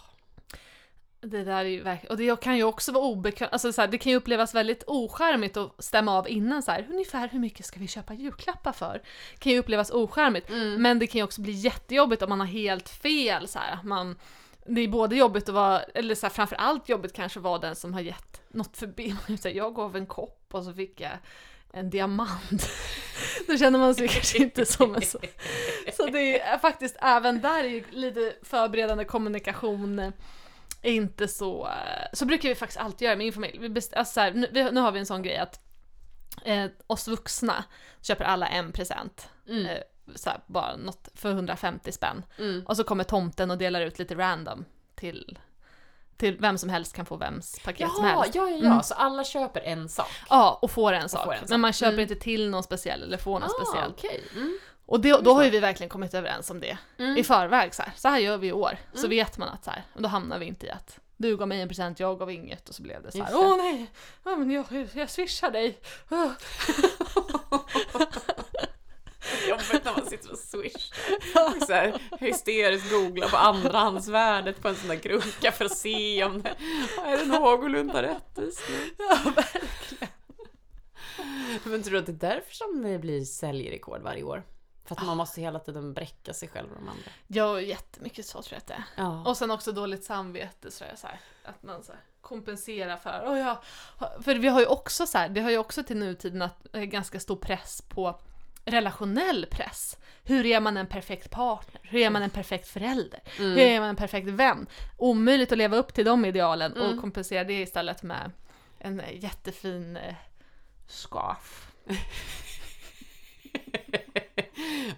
Speaker 2: Det där är ju verkligen, och det kan ju också vara obekvämt, alltså så här, det kan ju upplevas väldigt ocharmigt att stämma av innan så här, ungefär hur mycket ska vi köpa julklappar för? kan ju upplevas ocharmigt,
Speaker 1: Mm.
Speaker 2: men det kan ju också bli jättejobbigt om man har helt fel så här, man det är både jobbigt att vara, eller så här, framförallt jobbigt kanske vara den som har gett något förbi. Jag gav en kopp och så fick jag en diamant. Då känner man sig kanske inte som en så. Så det är faktiskt även där är ju lite förberedande kommunikation inte så, eh, så brukar vi faktiskt alltid göra med min familj. Vi best, alltså så här, nu, nu har vi en sån grej att eh, oss vuxna köper alla en present.
Speaker 1: Mm.
Speaker 2: Eh, så här, bara något för 150 spänn.
Speaker 1: Mm.
Speaker 2: Och så kommer tomten och delar ut lite random till, till vem som helst kan få vems paket som
Speaker 1: Jaha,
Speaker 2: helst.
Speaker 1: ja, ja, ja,
Speaker 2: Mm.
Speaker 1: så alla köper en sak.
Speaker 2: Ja, och får en sak.
Speaker 1: får en sak.
Speaker 2: Men man köper
Speaker 1: Mm.
Speaker 2: inte till någon speciell eller får någon
Speaker 1: Ah,
Speaker 2: speciell.
Speaker 1: okej. Mm.
Speaker 2: Och det, då har ju vi verkligen kommit överens om det
Speaker 1: Mm.
Speaker 2: i förväg. Så här, så här gör vi i år. Så
Speaker 1: Mm.
Speaker 2: vet man att så här, då hamnar vi inte i att du gav mig en present, jag gav inget och så blev det så här. Åh nej, ja, men jag, jag swishar dig.
Speaker 1: Jobbigt när man sitter och swishar. Och så här, hysteriskt googlar på andrahandsvärdet på en sån där krunka för att se om det är det någorlunda rättvist.
Speaker 2: Ja, verkligen.
Speaker 1: Men tror du att det är därför som det blir säljrekord varje år? För att man måste hela tiden bräcka sig själv och de andra.
Speaker 2: Ja, jättemycket så tror jag att det är.
Speaker 1: Ja.
Speaker 2: Och sen också dåligt samvete så är så här, att man så här, kompenserar för, oh ja, för vi har ju också så här, det har ju också till nutiden att eh, ganska stor press på relationell press. Hur är man en perfekt partner? Hur är man en perfekt förälder?
Speaker 1: Mm.
Speaker 2: Hur är man en perfekt vän? Omöjligt att leva upp till de idealen
Speaker 1: Mm.
Speaker 2: och kompensera det istället med en jättefin eh, scarf.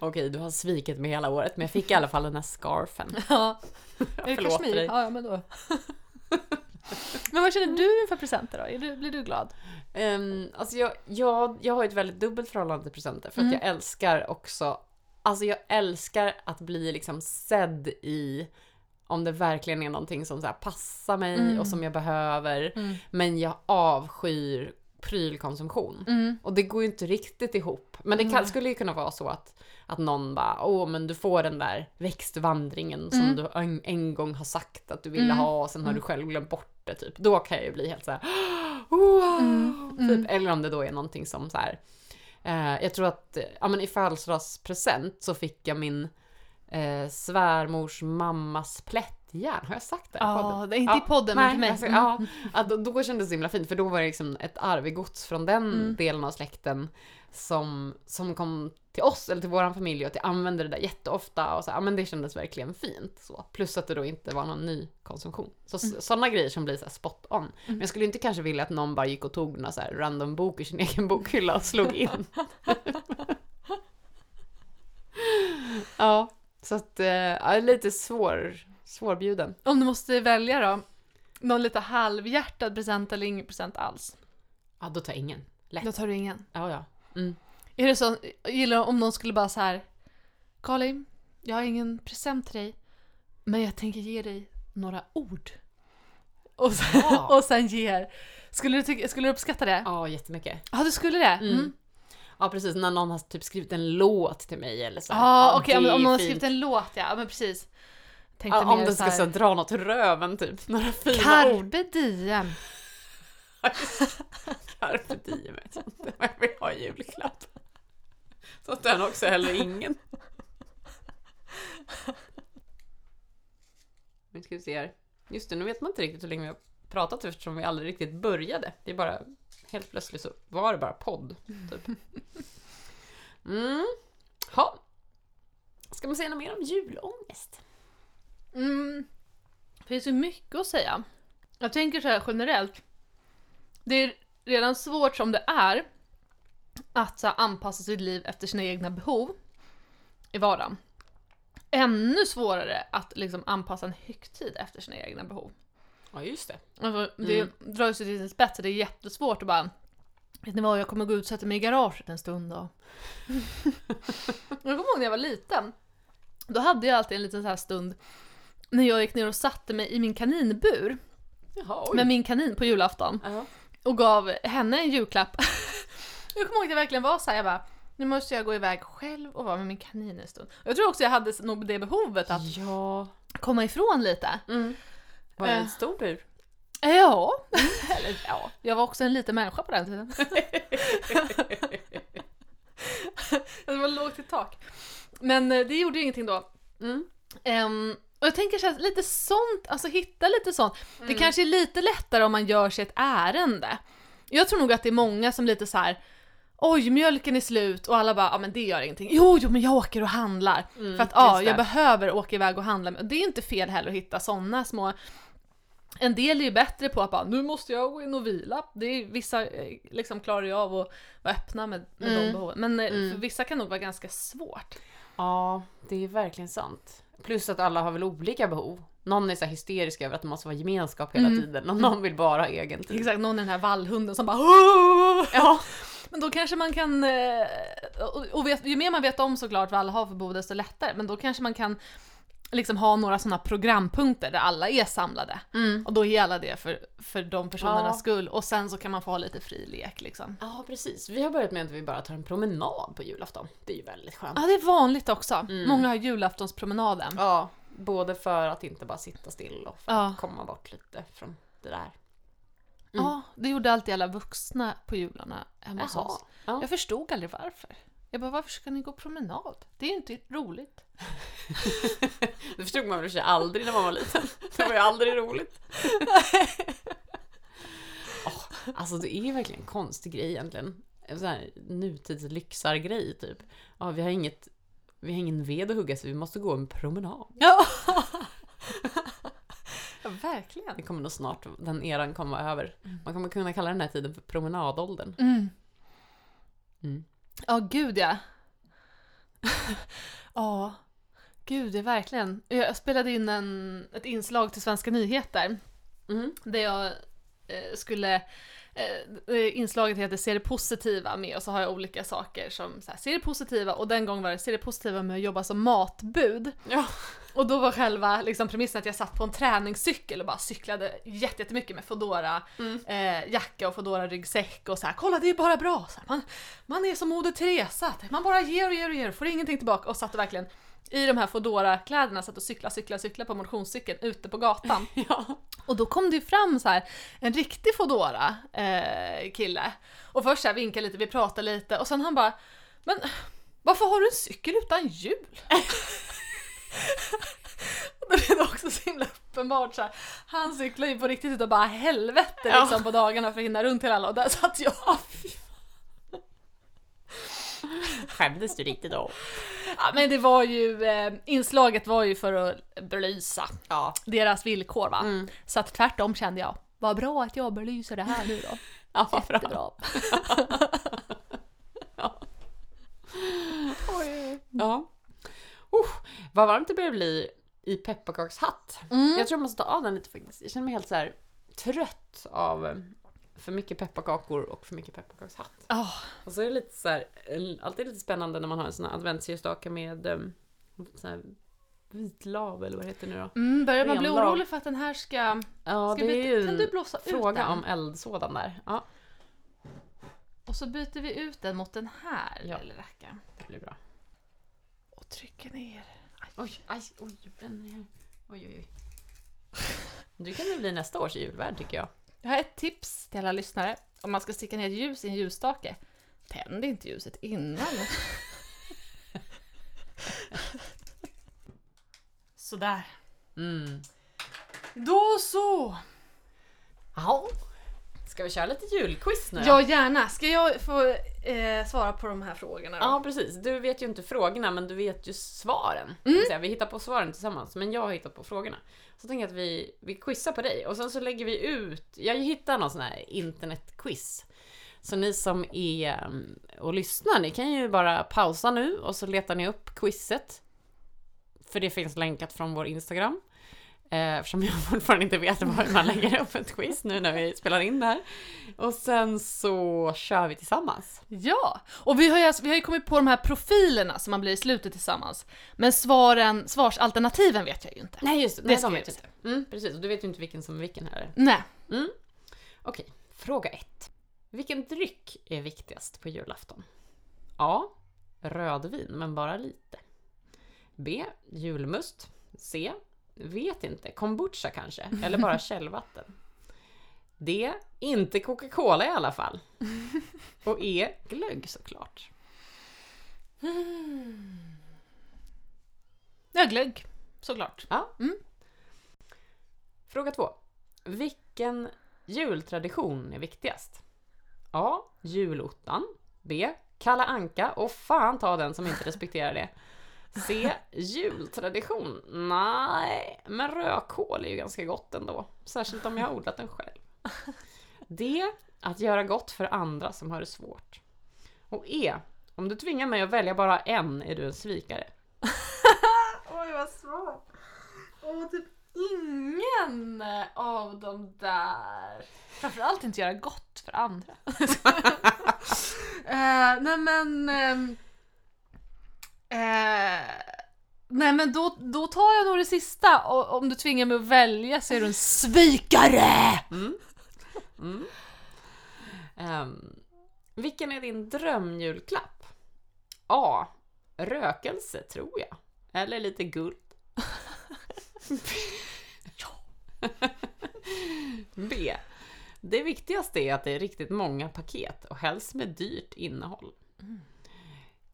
Speaker 1: Okej, du har svikit mig hela året, men jag fick i alla fall den här scarfen.
Speaker 2: Ja,
Speaker 1: förlåter
Speaker 2: kashmir?
Speaker 1: dig.
Speaker 2: Ja, ja, men då. men vad känner du inför presenter då? Du, blir du glad?
Speaker 1: Um, alltså jag, jag, jag har ett väldigt dubbelt förhållande till presenter för att
Speaker 2: Mm.
Speaker 1: jag älskar också, alltså jag älskar att bli liksom sedd i om det verkligen är någonting som så passar mig
Speaker 2: Mm.
Speaker 1: och som jag behöver. Men jag avskyr prylkonsumtion.
Speaker 2: Mm.
Speaker 1: Och det går ju inte riktigt ihop. Men det kan, skulle ju kunna vara så att, att någon bara, åh men du får den där växtvandringen som
Speaker 2: Mm.
Speaker 1: du en, en gång har sagt att du ville
Speaker 2: Mm.
Speaker 1: ha och sen har
Speaker 2: Mm.
Speaker 1: du själv glömt bort det typ. Då kan jag ju bli helt så här, wow!
Speaker 2: Mm.
Speaker 1: Typ.
Speaker 2: Mm.
Speaker 1: Eller om det då är någonting som så här. Eh, jag tror att, ja men i födelsedagspresent så fick jag min eh, svärmors mammas plättjärn. Har jag sagt det?
Speaker 2: Ja, det är inte i podden men för mig. Mm.
Speaker 1: alltså, ja, att då, då kändes det så himla fint för då var det liksom ett arvegods från den
Speaker 2: Mm.
Speaker 1: delen av släkten som, som kom till oss eller till våran familj och att jag använde det där jätteofta och så, ja men det kändes verkligen fint. Så. Plus att det då inte var någon ny konsumtion. Så
Speaker 2: Mm.
Speaker 1: sådana grejer som blir så spot on. Men jag skulle inte kanske vilja att någon bara gick och tog några så random bok i sin egen bokhylla och slog in. ja, så att, eh, ja, lite svår, Svårbjuden.
Speaker 2: Om du måste välja då, någon lite halvhjärtad present eller ingen present alls?
Speaker 1: Ja, då tar jag ingen. Lätt.
Speaker 2: Då tar du ingen.
Speaker 1: Ja, ja. Mm.
Speaker 2: Är det så, gillar om någon skulle bara så här. Karlin, jag har ingen present till dig, men jag tänker ge dig några ord. Och sen,
Speaker 1: Ja.
Speaker 2: och sen ger. Skulle du, tycka, skulle du uppskatta det?
Speaker 1: Ja, jättemycket.
Speaker 2: Ja, du skulle det?
Speaker 1: Mm. Ja, precis. När någon har typ skrivit en låt till mig eller så.
Speaker 2: Ja,
Speaker 1: här.
Speaker 2: okej,
Speaker 1: det
Speaker 2: om, om någon har skrivit en låt ja, ja men precis. Tänkte
Speaker 1: om
Speaker 2: så
Speaker 1: ska
Speaker 2: här,
Speaker 1: dra något röven typ. Några fina ord.
Speaker 2: Carpe diem.
Speaker 1: Carpe diem vet jag inte. Jag vill ha en julklapp. Så att den också heller ingen. Nu ska vi se här. Just det, nu vet man inte riktigt hur länge vi har pratat eftersom vi aldrig riktigt började. Det är bara helt plötsligt så var det bara podd. Typ. Mm. Ha. Ska man säga något mer om julångest?
Speaker 2: Mm. Det finns ju mycket att säga. Jag tänker så här generellt. Det är redan svårt som det är att så här, anpassa sitt liv efter sina egna behov i vardagen. Ännu svårare att liksom anpassa en högtid efter sina egna behov.
Speaker 1: Ja, just det.
Speaker 2: Alltså, det
Speaker 1: Mm.
Speaker 2: drar ju sig till sin spets, det är jättesvårt att bara Vet ni vad, jag kommer gå ut och sätta mig i garaget en stund då. jag kommer ihåg när jag var liten. Då hade jag alltid en liten så här stund när jag gick ner och satte mig i min kaninbur
Speaker 1: Jaha, oj.
Speaker 2: med min kanin på julafton
Speaker 1: Ja.
Speaker 2: och gav henne en julklapp. jag kommer ihåg att det verkligen var så här, jag bara nu måste jag gå iväg själv och vara med min kanin en stund. Jag tror också jag hade nog det behovet att
Speaker 1: Ja.
Speaker 2: komma ifrån lite.
Speaker 1: Mm. Var det
Speaker 2: Eh.
Speaker 1: en stor bur?
Speaker 2: Ja, eller ja, jag var också en liten människa på den tiden. det var lågt i tak. Men eh, det gjorde ju ingenting då.
Speaker 1: Mm.
Speaker 2: Ehm, och jag tänker så här, lite sånt, alltså hitta lite sånt. Det
Speaker 1: Mm.
Speaker 2: kanske är lite lättare om man gör sig ett ärende. Jag tror nog att det är många som lite så här. Oj, mjölken är slut och alla bara, ja men det gör ingenting. Jo, jo men jag åker och handlar.
Speaker 1: Mm,
Speaker 2: För att ja, jag
Speaker 1: det.
Speaker 2: behöver åka iväg och handla. Det är inte fel heller att hitta sådana små en del är ju bättre på att bara, nu måste jag gå in och vila. Det är, vissa eh, liksom klarar ju av att vara öppna med, med de
Speaker 1: Mm.
Speaker 2: behoven. Men eh,
Speaker 1: Mm.
Speaker 2: för vissa kan nog vara ganska svårt.
Speaker 1: Ja, det är verkligen sant. Plus att alla har väl olika behov. Någon är så hysterisk över att det måste vara gemenskap hela
Speaker 2: Mm.
Speaker 1: tiden och någon vill bara ha egen tid.
Speaker 2: Exakt, någon är den här vallhunden som bara "Åh!"
Speaker 1: Ja.
Speaker 2: Men då kanske man kan, eh, och vet, ju mer man vet om såklart vad alla har för behov desto lättare, men då kanske man kan liksom ha några sådana programpunkter där alla är samlade.
Speaker 1: Mm.
Speaker 2: Och då alla det för, för de personernas
Speaker 1: Ja.
Speaker 2: skull, och sen så kan man få ha lite fri lek liksom.
Speaker 1: ja, precis. Vi har börjat med att vi bara tar en promenad på julafton. Det är ju väldigt skönt.
Speaker 2: Ja, det är vanligt också.
Speaker 1: Mm.
Speaker 2: Många har julaftonspromenaden.
Speaker 1: Ja, både för att inte bara sitta still och för
Speaker 2: Ja.
Speaker 1: att komma bort lite från det där. Mm.
Speaker 2: Ja, det gjorde alltid alla vuxna på jularna hemma hos oss.
Speaker 1: Ja.
Speaker 2: Jag förstod aldrig varför. Jag bara, varför ska ni gå promenad? Det är ju inte roligt.
Speaker 1: Det förstod man väl aldrig när man var liten. Det var ju aldrig roligt. Åh, alltså det är verkligen en konstig grej egentligen. En sån här nutidslyxargrej typ. Ja, vi har inget vi har ingen ved att hugga så vi måste gå en promenad.
Speaker 2: Ja, verkligen.
Speaker 1: Det kommer nog snart, den eran kommer vara över. Man kommer kunna kalla den här tiden för promenadåldern.
Speaker 2: Mm.
Speaker 1: Mm.
Speaker 2: Ja, gud ja. Ja, gud det är verkligen. Jag spelade in en, ett inslag till Svenska nyheter
Speaker 1: Mm.
Speaker 2: där jag eh, skulle eh, inslaget heter Se det positiva med och så har jag olika saker som så här, Se det positiva och den gången var det Se det positiva med att jobba som matbud.
Speaker 1: Ja.
Speaker 2: Och då var själva liksom, premissen att jag satt på en träningscykel och bara cyklade jätte- jättemycket med Foodora
Speaker 1: Mm.
Speaker 2: eh, jacka och Foodora ryggsäck och så här, kolla det är bara bra. Så här, man, man är som Moder Teresa, man bara ger och ger och ger och får ingenting tillbaka och satt verkligen i de här Foodora kläderna satt och cykla, cykla, cykla på motionscykeln ute på gatan.
Speaker 1: Ja.
Speaker 2: Och då kom det ju fram så här en riktig Foodora eh, kille. Och först så här vinkade lite, vi pratade lite och sen han bara Men varför har du en cykel utan hjul? Då blev det också så himla uppenbart så här. Han cyklar ju på riktigt utav bara helvete
Speaker 1: Ja.
Speaker 2: liksom på dagarna för att hinna runt till alla och där satt jag.
Speaker 1: Skämdes du riktigt då?
Speaker 2: Ja, men det var ju, eh, inslaget var ju för att belysa
Speaker 1: Ja.
Speaker 2: deras villkor va.
Speaker 1: Mm.
Speaker 2: Så att tvärtom kände jag, vad bra att jag belyser det här nu då.
Speaker 1: Ja, vad bra.
Speaker 2: Jättebra.
Speaker 1: Oj. Ja. Uh, vad varmt det börjar bli i pepparkakshatt.
Speaker 2: Mm.
Speaker 1: Jag tror jag måste ta av den lite faktiskt. Jag känner mig helt så här trött av för mycket pepparkakor och för mycket pepparkakshatt.
Speaker 2: Åh,
Speaker 1: Och så är det lite så här, alltid lite spännande när man har en sån här adventsljusstake med sån här vitlav eller vad det heter nu då.
Speaker 2: mm, börjar man bli orolig för att den här ska...
Speaker 1: Ja,
Speaker 2: ska
Speaker 1: det är
Speaker 2: byta,
Speaker 1: ju
Speaker 2: kan du blåsa ut
Speaker 1: fråga
Speaker 2: den?
Speaker 1: om eldsådan där. Ja,
Speaker 2: Och så byter vi ut den mot den här
Speaker 1: Ja.
Speaker 2: lilla rackaren.
Speaker 1: det blir bra.
Speaker 2: Och trycker ner.
Speaker 1: Oj, aj, oj, är... Oj, oj, oj. Du kan ju bli nästa års julvärd tycker jag.
Speaker 2: Jag har ett tips till alla lyssnare. Om man ska sticka ner ett ljus i en ljusstake, tänd inte ljuset innan. Sådär.
Speaker 1: Mm.
Speaker 2: Då så!
Speaker 1: Ja. Ska vi köra lite julquiz nu?
Speaker 2: Ja, gärna. Ska jag få eh, svara på de här frågorna då?
Speaker 1: Ja, precis. Du vet ju inte frågorna, men du vet ju svaren.
Speaker 2: Mm.
Speaker 1: Säga, Vi hittar på svaren tillsammans, men jag har hittat på frågorna. Så tänker jag att vi, vi quizar på dig och sen så lägger vi ut, jag hittar någon sån här internetquiz. Så ni som är um, och lyssnar, ni kan ju bara pausa nu och så letar ni upp quizet. För det finns länkat från vår Instagram. Eh, Eftersom jag fortfarande inte vet var man lägger upp ett quiz nu när vi spelar in det här. Och sen så kör vi tillsammans.
Speaker 2: Ja, och vi har, ju, alltså- vi har ju kommit på de här profilerna som man blir i slutet tillsammans. Men svaren, svarsalternativen vet jag ju inte.
Speaker 1: Nej just det,
Speaker 2: Det
Speaker 1: nej,
Speaker 2: ska
Speaker 1: de vet
Speaker 2: inte.
Speaker 1: inte. Mm, precis, och du vet ju inte vilken som är vilken här.
Speaker 2: Nej.
Speaker 1: Mm. Okej, fråga ett. Vilken dryck är viktigast på julafton? A. Rödvin, men bara lite. B. Julmust. C. Vet inte, kombucha kanske, eller bara källvatten. D. Inte Coca-Cola i alla fall. Och E. Glögg såklart.
Speaker 2: Ja, glögg. Såklart.
Speaker 1: Ja.
Speaker 2: Mm.
Speaker 1: Fråga två. Vilken jultradition är viktigast? A. Julottan. B. Kalla Anka och fan ta den som inte respekterar det. C. Jultradition. Nej, men rödkål är ju ganska gott ändå. Särskilt om jag har odlat den själv. D. Att göra gott för andra som har det svårt. Och E. Om du tvingar mig att välja bara en är du en svikare.
Speaker 2: Oj, vad svårt. Och typ ingen av de där. Framförallt inte göra gott för andra. uh, nej men... ehm, eh, nej men då, då tar jag nog det sista. Och om du tvingar mig att välja så är du en svikare!
Speaker 1: Mm. Mm. Ehm, vilken är din drömjulklapp? A. Rökelse, tror jag. Eller lite guld. B. Det viktigaste är att det är riktigt många paket och helst med dyrt innehåll.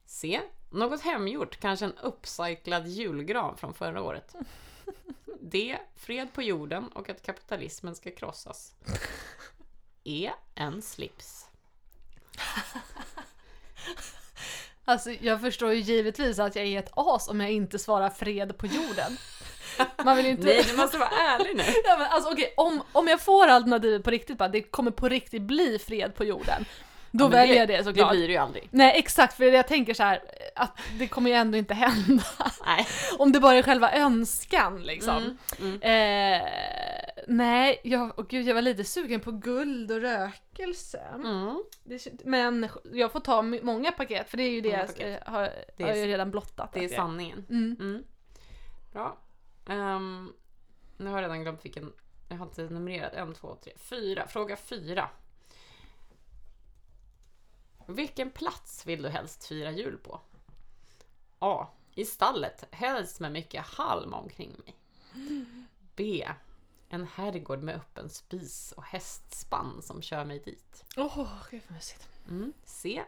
Speaker 1: C. Något hemgjort, kanske en uppcyklad julgran från förra året. D. Fred på jorden och att kapitalismen ska krossas. E. En slips.
Speaker 2: Alltså jag förstår ju givetvis att jag är ett as om jag inte svarar fred på jorden. Man vill inte...
Speaker 1: Nej, du måste vara ärlig nu.
Speaker 2: Ja, men alltså, okej, om, om jag får alternativet på riktigt, bara, det kommer på riktigt bli fred på jorden. Då
Speaker 1: Ja,
Speaker 2: väljer jag det såklart.
Speaker 1: Det blir det ju aldrig.
Speaker 2: Nej exakt, för jag tänker så här att det kommer ju ändå inte hända.
Speaker 1: Nej.
Speaker 2: Om det bara är själva önskan liksom.
Speaker 1: Mm, mm.
Speaker 2: Eh, nej, jag, oh, gud, jag var lite sugen på guld och rökelse.
Speaker 1: Mm.
Speaker 2: Det, men jag får ta många paket för det är ju det jag eh, har,
Speaker 1: Det
Speaker 2: har
Speaker 1: är-
Speaker 2: jag ju redan blottat.
Speaker 1: Det är
Speaker 2: jag-
Speaker 1: sanningen.
Speaker 2: Mm.
Speaker 1: Mm. Bra. Ehm, nu har jag redan glömt vilken. Jag har inte numrerat. En, två, tre, fyra. Fråga fyra. Vilken plats vill du helst fira jul på? A. I stallet, helst med mycket halm omkring mig. B. En herrgård med öppen spis och hästspann som kör mig dit.
Speaker 2: Åh, gud vad mysigt.
Speaker 1: Mm. C.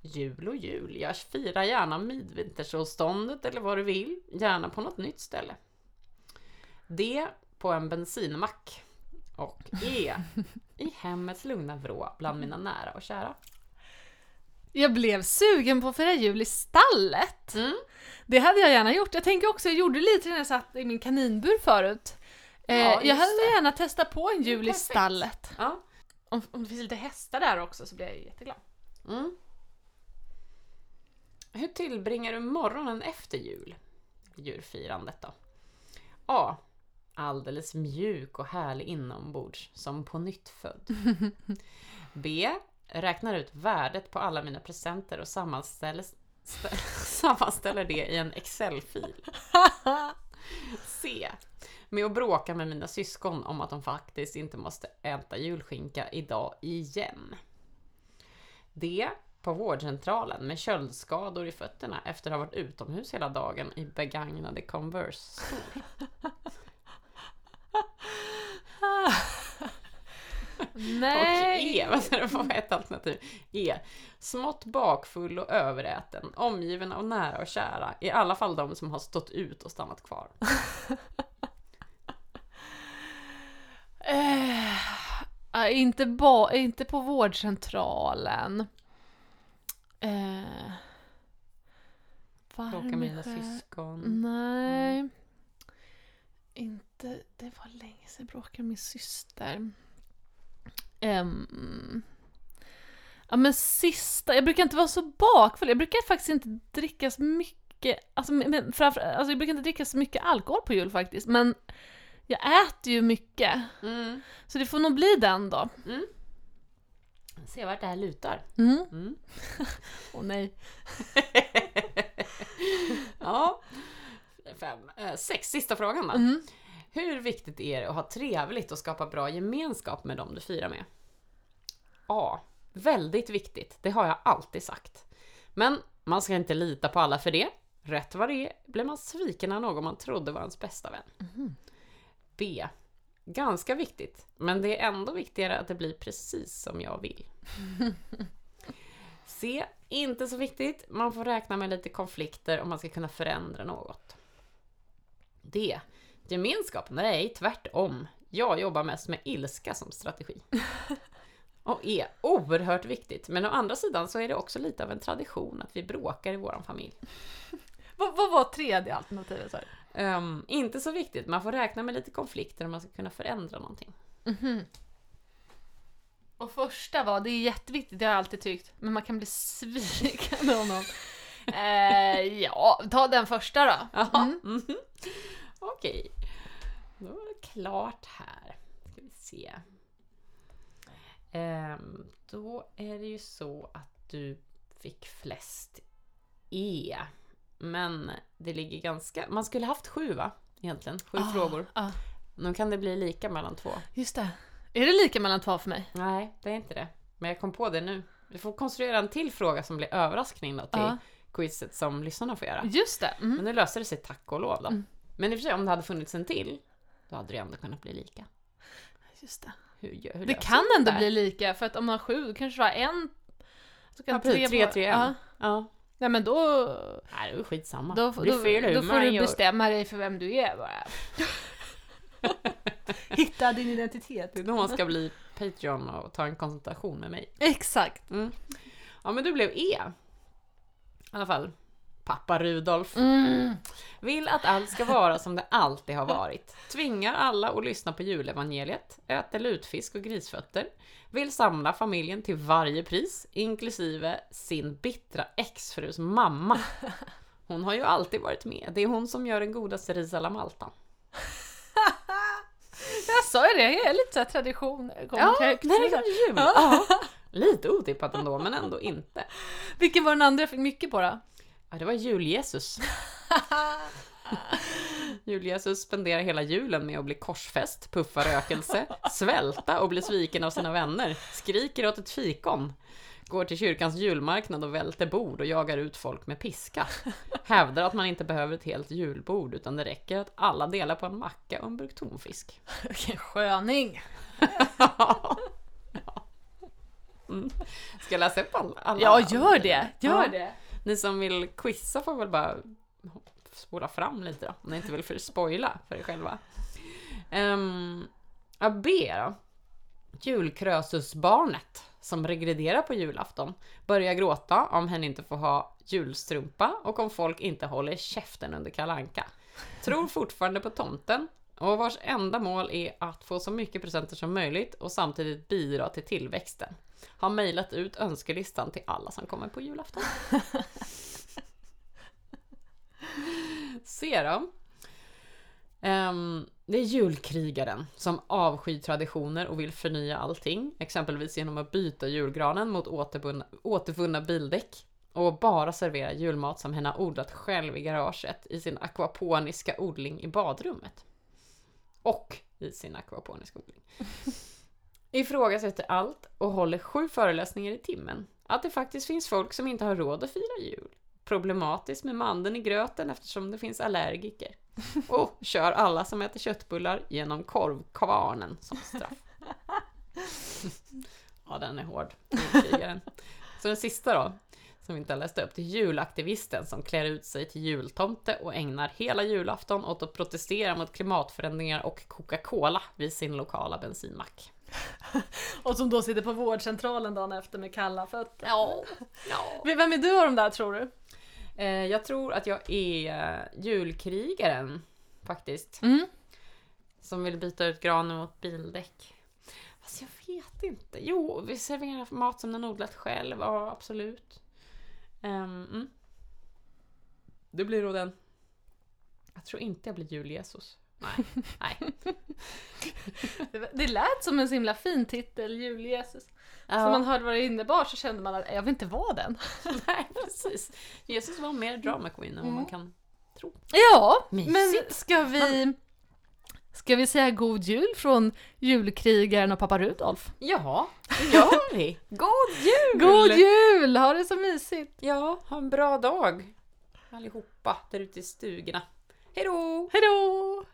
Speaker 1: Jul och jul. Jag firar gärna midvinterssolståndet eller vad du vill. Gärna på något nytt ställe. D. På en bensinmack. Och E. I hemmets lugna vrå bland mina nära och kära.
Speaker 2: Jag blev sugen på att fira jul i stallet.
Speaker 1: Mm.
Speaker 2: Det hade jag gärna gjort. Jag tänker också, jag gjorde lite när jag satt i min kaninbur förut. Eh,
Speaker 1: Ja,
Speaker 2: jag hade
Speaker 1: det.
Speaker 2: gärna testat på en jul i stallet.
Speaker 1: Ja.
Speaker 2: Om, om det finns lite hästar där också så blir jag jätteglad.
Speaker 1: Mm. Hur tillbringar du morgonen efter jul? Julfirandet då? A. Alldeles mjuk och härlig inombords, som på nytt född. B. Räknar ut värdet på alla mina presenter och sammanställer, stä- sammanställer det i en Excel-fil. C. Med att bråka med mina syskon om att de faktiskt inte måste äta julskinka idag igen. D. På vårdcentralen med köldskador i fötterna efter att ha varit utomhus hela dagen i begagnade Converse.
Speaker 2: Nej.
Speaker 1: Och E, vad det var ett alternativ. E. Smått bakfull och överäten, omgiven av nära och kära. I alla fall de som har stått ut och stannat kvar.
Speaker 2: Eh, ja, inte, ba, inte på vårdcentralen. Eh,
Speaker 1: Bråka
Speaker 2: varm
Speaker 1: med mina syskon.
Speaker 2: Nej. Inte, det var länge sedan jag bråkade med min syster. Ehm, ja men sista, jag brukar inte vara så bakfull. Jag brukar faktiskt inte dricka så mycket, alltså, men framför, alltså jag brukar inte dricka så mycket alkohol på jul faktiskt. Men jag äter ju mycket.
Speaker 1: Mm.
Speaker 2: Så det får nog bli den då.
Speaker 1: Se vart det här lutar.
Speaker 2: Mm.
Speaker 1: Mm.
Speaker 2: Åh nej.
Speaker 1: Ja. Fem. Eh, sex, sista frågan då.
Speaker 2: Mm.
Speaker 1: Hur viktigt är det att ha trevligt och skapa bra gemenskap med dem du firar med? A. Väldigt viktigt, det har jag alltid sagt. Men man ska inte lita på alla för det. Rätt vad det är blir man sviken av någon man trodde var ens bästa vän. B. Ganska viktigt, men det är ändå viktigare att det blir precis som jag vill. C. Inte så viktigt, man får räkna med lite konflikter om man ska kunna förändra något. D. Gemenskap? Nej, tvärtom. Jag jobbar mest med ilska som strategi. Och E. Oerhört viktigt, men å andra sidan så är det också lite av en tradition att vi bråkar i vår familj.
Speaker 2: Vad, vad var tredje alternativet?
Speaker 1: Ehm, inte så viktigt, man får räkna med lite konflikter om man ska kunna förändra någonting.
Speaker 2: Och första var, det är jätteviktigt, det har jag alltid tyckt, men man kan bli sviken av någon. eh, ja, ta den första då.
Speaker 1: Ja. mhm. Okej. Då är det klart här. Ska vi se. Ehm, då är det ju så att du fick flest E. Men det ligger ganska... Man skulle haft sju va? Egentligen. Sju
Speaker 2: Ah,
Speaker 1: frågor.
Speaker 2: ah.
Speaker 1: Nu kan det bli lika mellan två.
Speaker 2: Just det. Är det lika mellan två för mig?
Speaker 1: Nej, det är inte det. Men jag kom på det nu. Vi får konstruera en till fråga som blir överraskning då till
Speaker 2: Ja.
Speaker 1: quizet som lyssnarna får göra.
Speaker 2: Just det. Mm.
Speaker 1: Men nu löste det sig tack och lov då.
Speaker 2: Mm.
Speaker 1: Men i och för sig om det hade funnits en till, då hade det ändå kunnat bli lika.
Speaker 2: Just det.
Speaker 1: Hur, gör- hur
Speaker 2: Det kan ändå
Speaker 1: där?
Speaker 2: bli lika, för att om man har sju, då kanske du har en... Så kan
Speaker 1: Ja, precis. Tre,
Speaker 2: vara-
Speaker 1: tre, en.
Speaker 2: Ja.
Speaker 1: Ja.
Speaker 2: Nej men då...
Speaker 1: Nej, det är skitsamma.
Speaker 2: Då,
Speaker 1: det
Speaker 2: då,
Speaker 1: hur
Speaker 2: då får du bestämma dig för vem du är bara. Hitta din identitet.
Speaker 1: Det är då man ska bli Patreon och ta en konsultation med mig.
Speaker 2: Exakt.
Speaker 1: Mm. Ja, men du blev E. I alla fall. Pappa Rudolf.
Speaker 2: Mm.
Speaker 1: Vill att allt ska vara som det alltid har varit. Tvingar alla att lyssna på julevangeliet. Äter lutfisk och grisfötter. Vill samla familjen till varje pris, inklusive sin bittra exfrus mamma. Hon har ju alltid varit med. Det är hon som gör den godaste ris alla Malta.
Speaker 2: Jag sa ju det, jag är lite såhär tradition.
Speaker 1: Ja,
Speaker 2: högt.
Speaker 1: när det kommer jul. Ja. Lite otippat ändå, men ändå inte.
Speaker 2: Vilken var den andra jag fick mycket på då?
Speaker 1: Ja, det var jul-Jesus. Jul-Jesus spenderar hela julen med att bli korsfäst, puffa rökelse, svälta och bli sviken av sina vänner, skriker åt ett fikon, går till kyrkans julmarknad och välter bord och jagar ut folk med piska. Hävdar att man inte behöver ett helt julbord, utan det räcker att alla delar på en macka och en burk tonfisk.
Speaker 2: Vilken sköning!
Speaker 1: Ja. Mm. Ska jag läsa upp alla? alla
Speaker 2: Ja, gör det! Gör det!
Speaker 1: Ni som vill quizza får väl bara spola fram lite då, om ni inte vill för spoila för er själva. Um, ja, B då. Julkrösusbarnet som regrederar på julafton börjar gråta om hen inte får ha julstrumpa och om folk inte håller käften under kalanka. Tror fortfarande på tomten och vars enda mål är att få så mycket presenter som möjligt och samtidigt bidra till tillväxten. Har mejlat ut önskelistan till alla som kommer på julafton. C då. Ehm, det är julkrigaren som avskyr traditioner och vill förnya allting. Exempelvis genom att byta julgranen mot återbunna, återvunna bildäck. Och bara servera julmat som hen har odlat själv i garaget i sin akvaponiska odling i badrummet. Och i sin akvaponiska odling. Ifrågasätter allt och håller sju föreläsningar i timmen. Att det faktiskt finns folk som inte har råd att fira jul. Problematiskt med mandeln i gröten eftersom det finns allergiker. Och kör alla som äter köttbullar genom korvkvarnen som straff. ja, den är hård. julkrigaren. Så den sista då, som vi inte har läst upp, det är julaktivisten som klär ut sig till jultomte och ägnar hela julafton åt att protestera mot klimatförändringar och Coca-Cola vid sin lokala bensinmack.
Speaker 2: Och som då sitter på vårdcentralen dagen efter med kalla fötter.
Speaker 1: Ja, ja.
Speaker 2: Vem är du av de där tror du?
Speaker 1: Eh, jag tror att jag är eh, julkrigaren, faktiskt.
Speaker 2: Mm.
Speaker 1: Som vill byta ut granen mot bildäck. Fast jag vet inte. Jo, vi serverar mat som den odlat själv. Ja, absolut. Ehm, mm. Det blir då den. Jag tror inte jag blir jul-Jesus. Nej, nej.
Speaker 2: Det, lät som en så himla fin titel, Jul-Jesus.
Speaker 1: Ja,
Speaker 2: Så man hörde vad det innebar så kände man att jag vill inte vara den.
Speaker 1: nej, precis. Jesus var mer drama queen än vad man kan tro.
Speaker 2: Ja,
Speaker 1: Mysigt.
Speaker 2: men ska vi... Ska vi säga god jul från julkrigaren och pappa Rudolf?
Speaker 1: Ja, det gör vi. God jul!
Speaker 2: God jul! Ha det så mysigt!
Speaker 1: Ja, ha en bra dag allihopa där ute i stugorna. Hej då!
Speaker 2: Hejdå!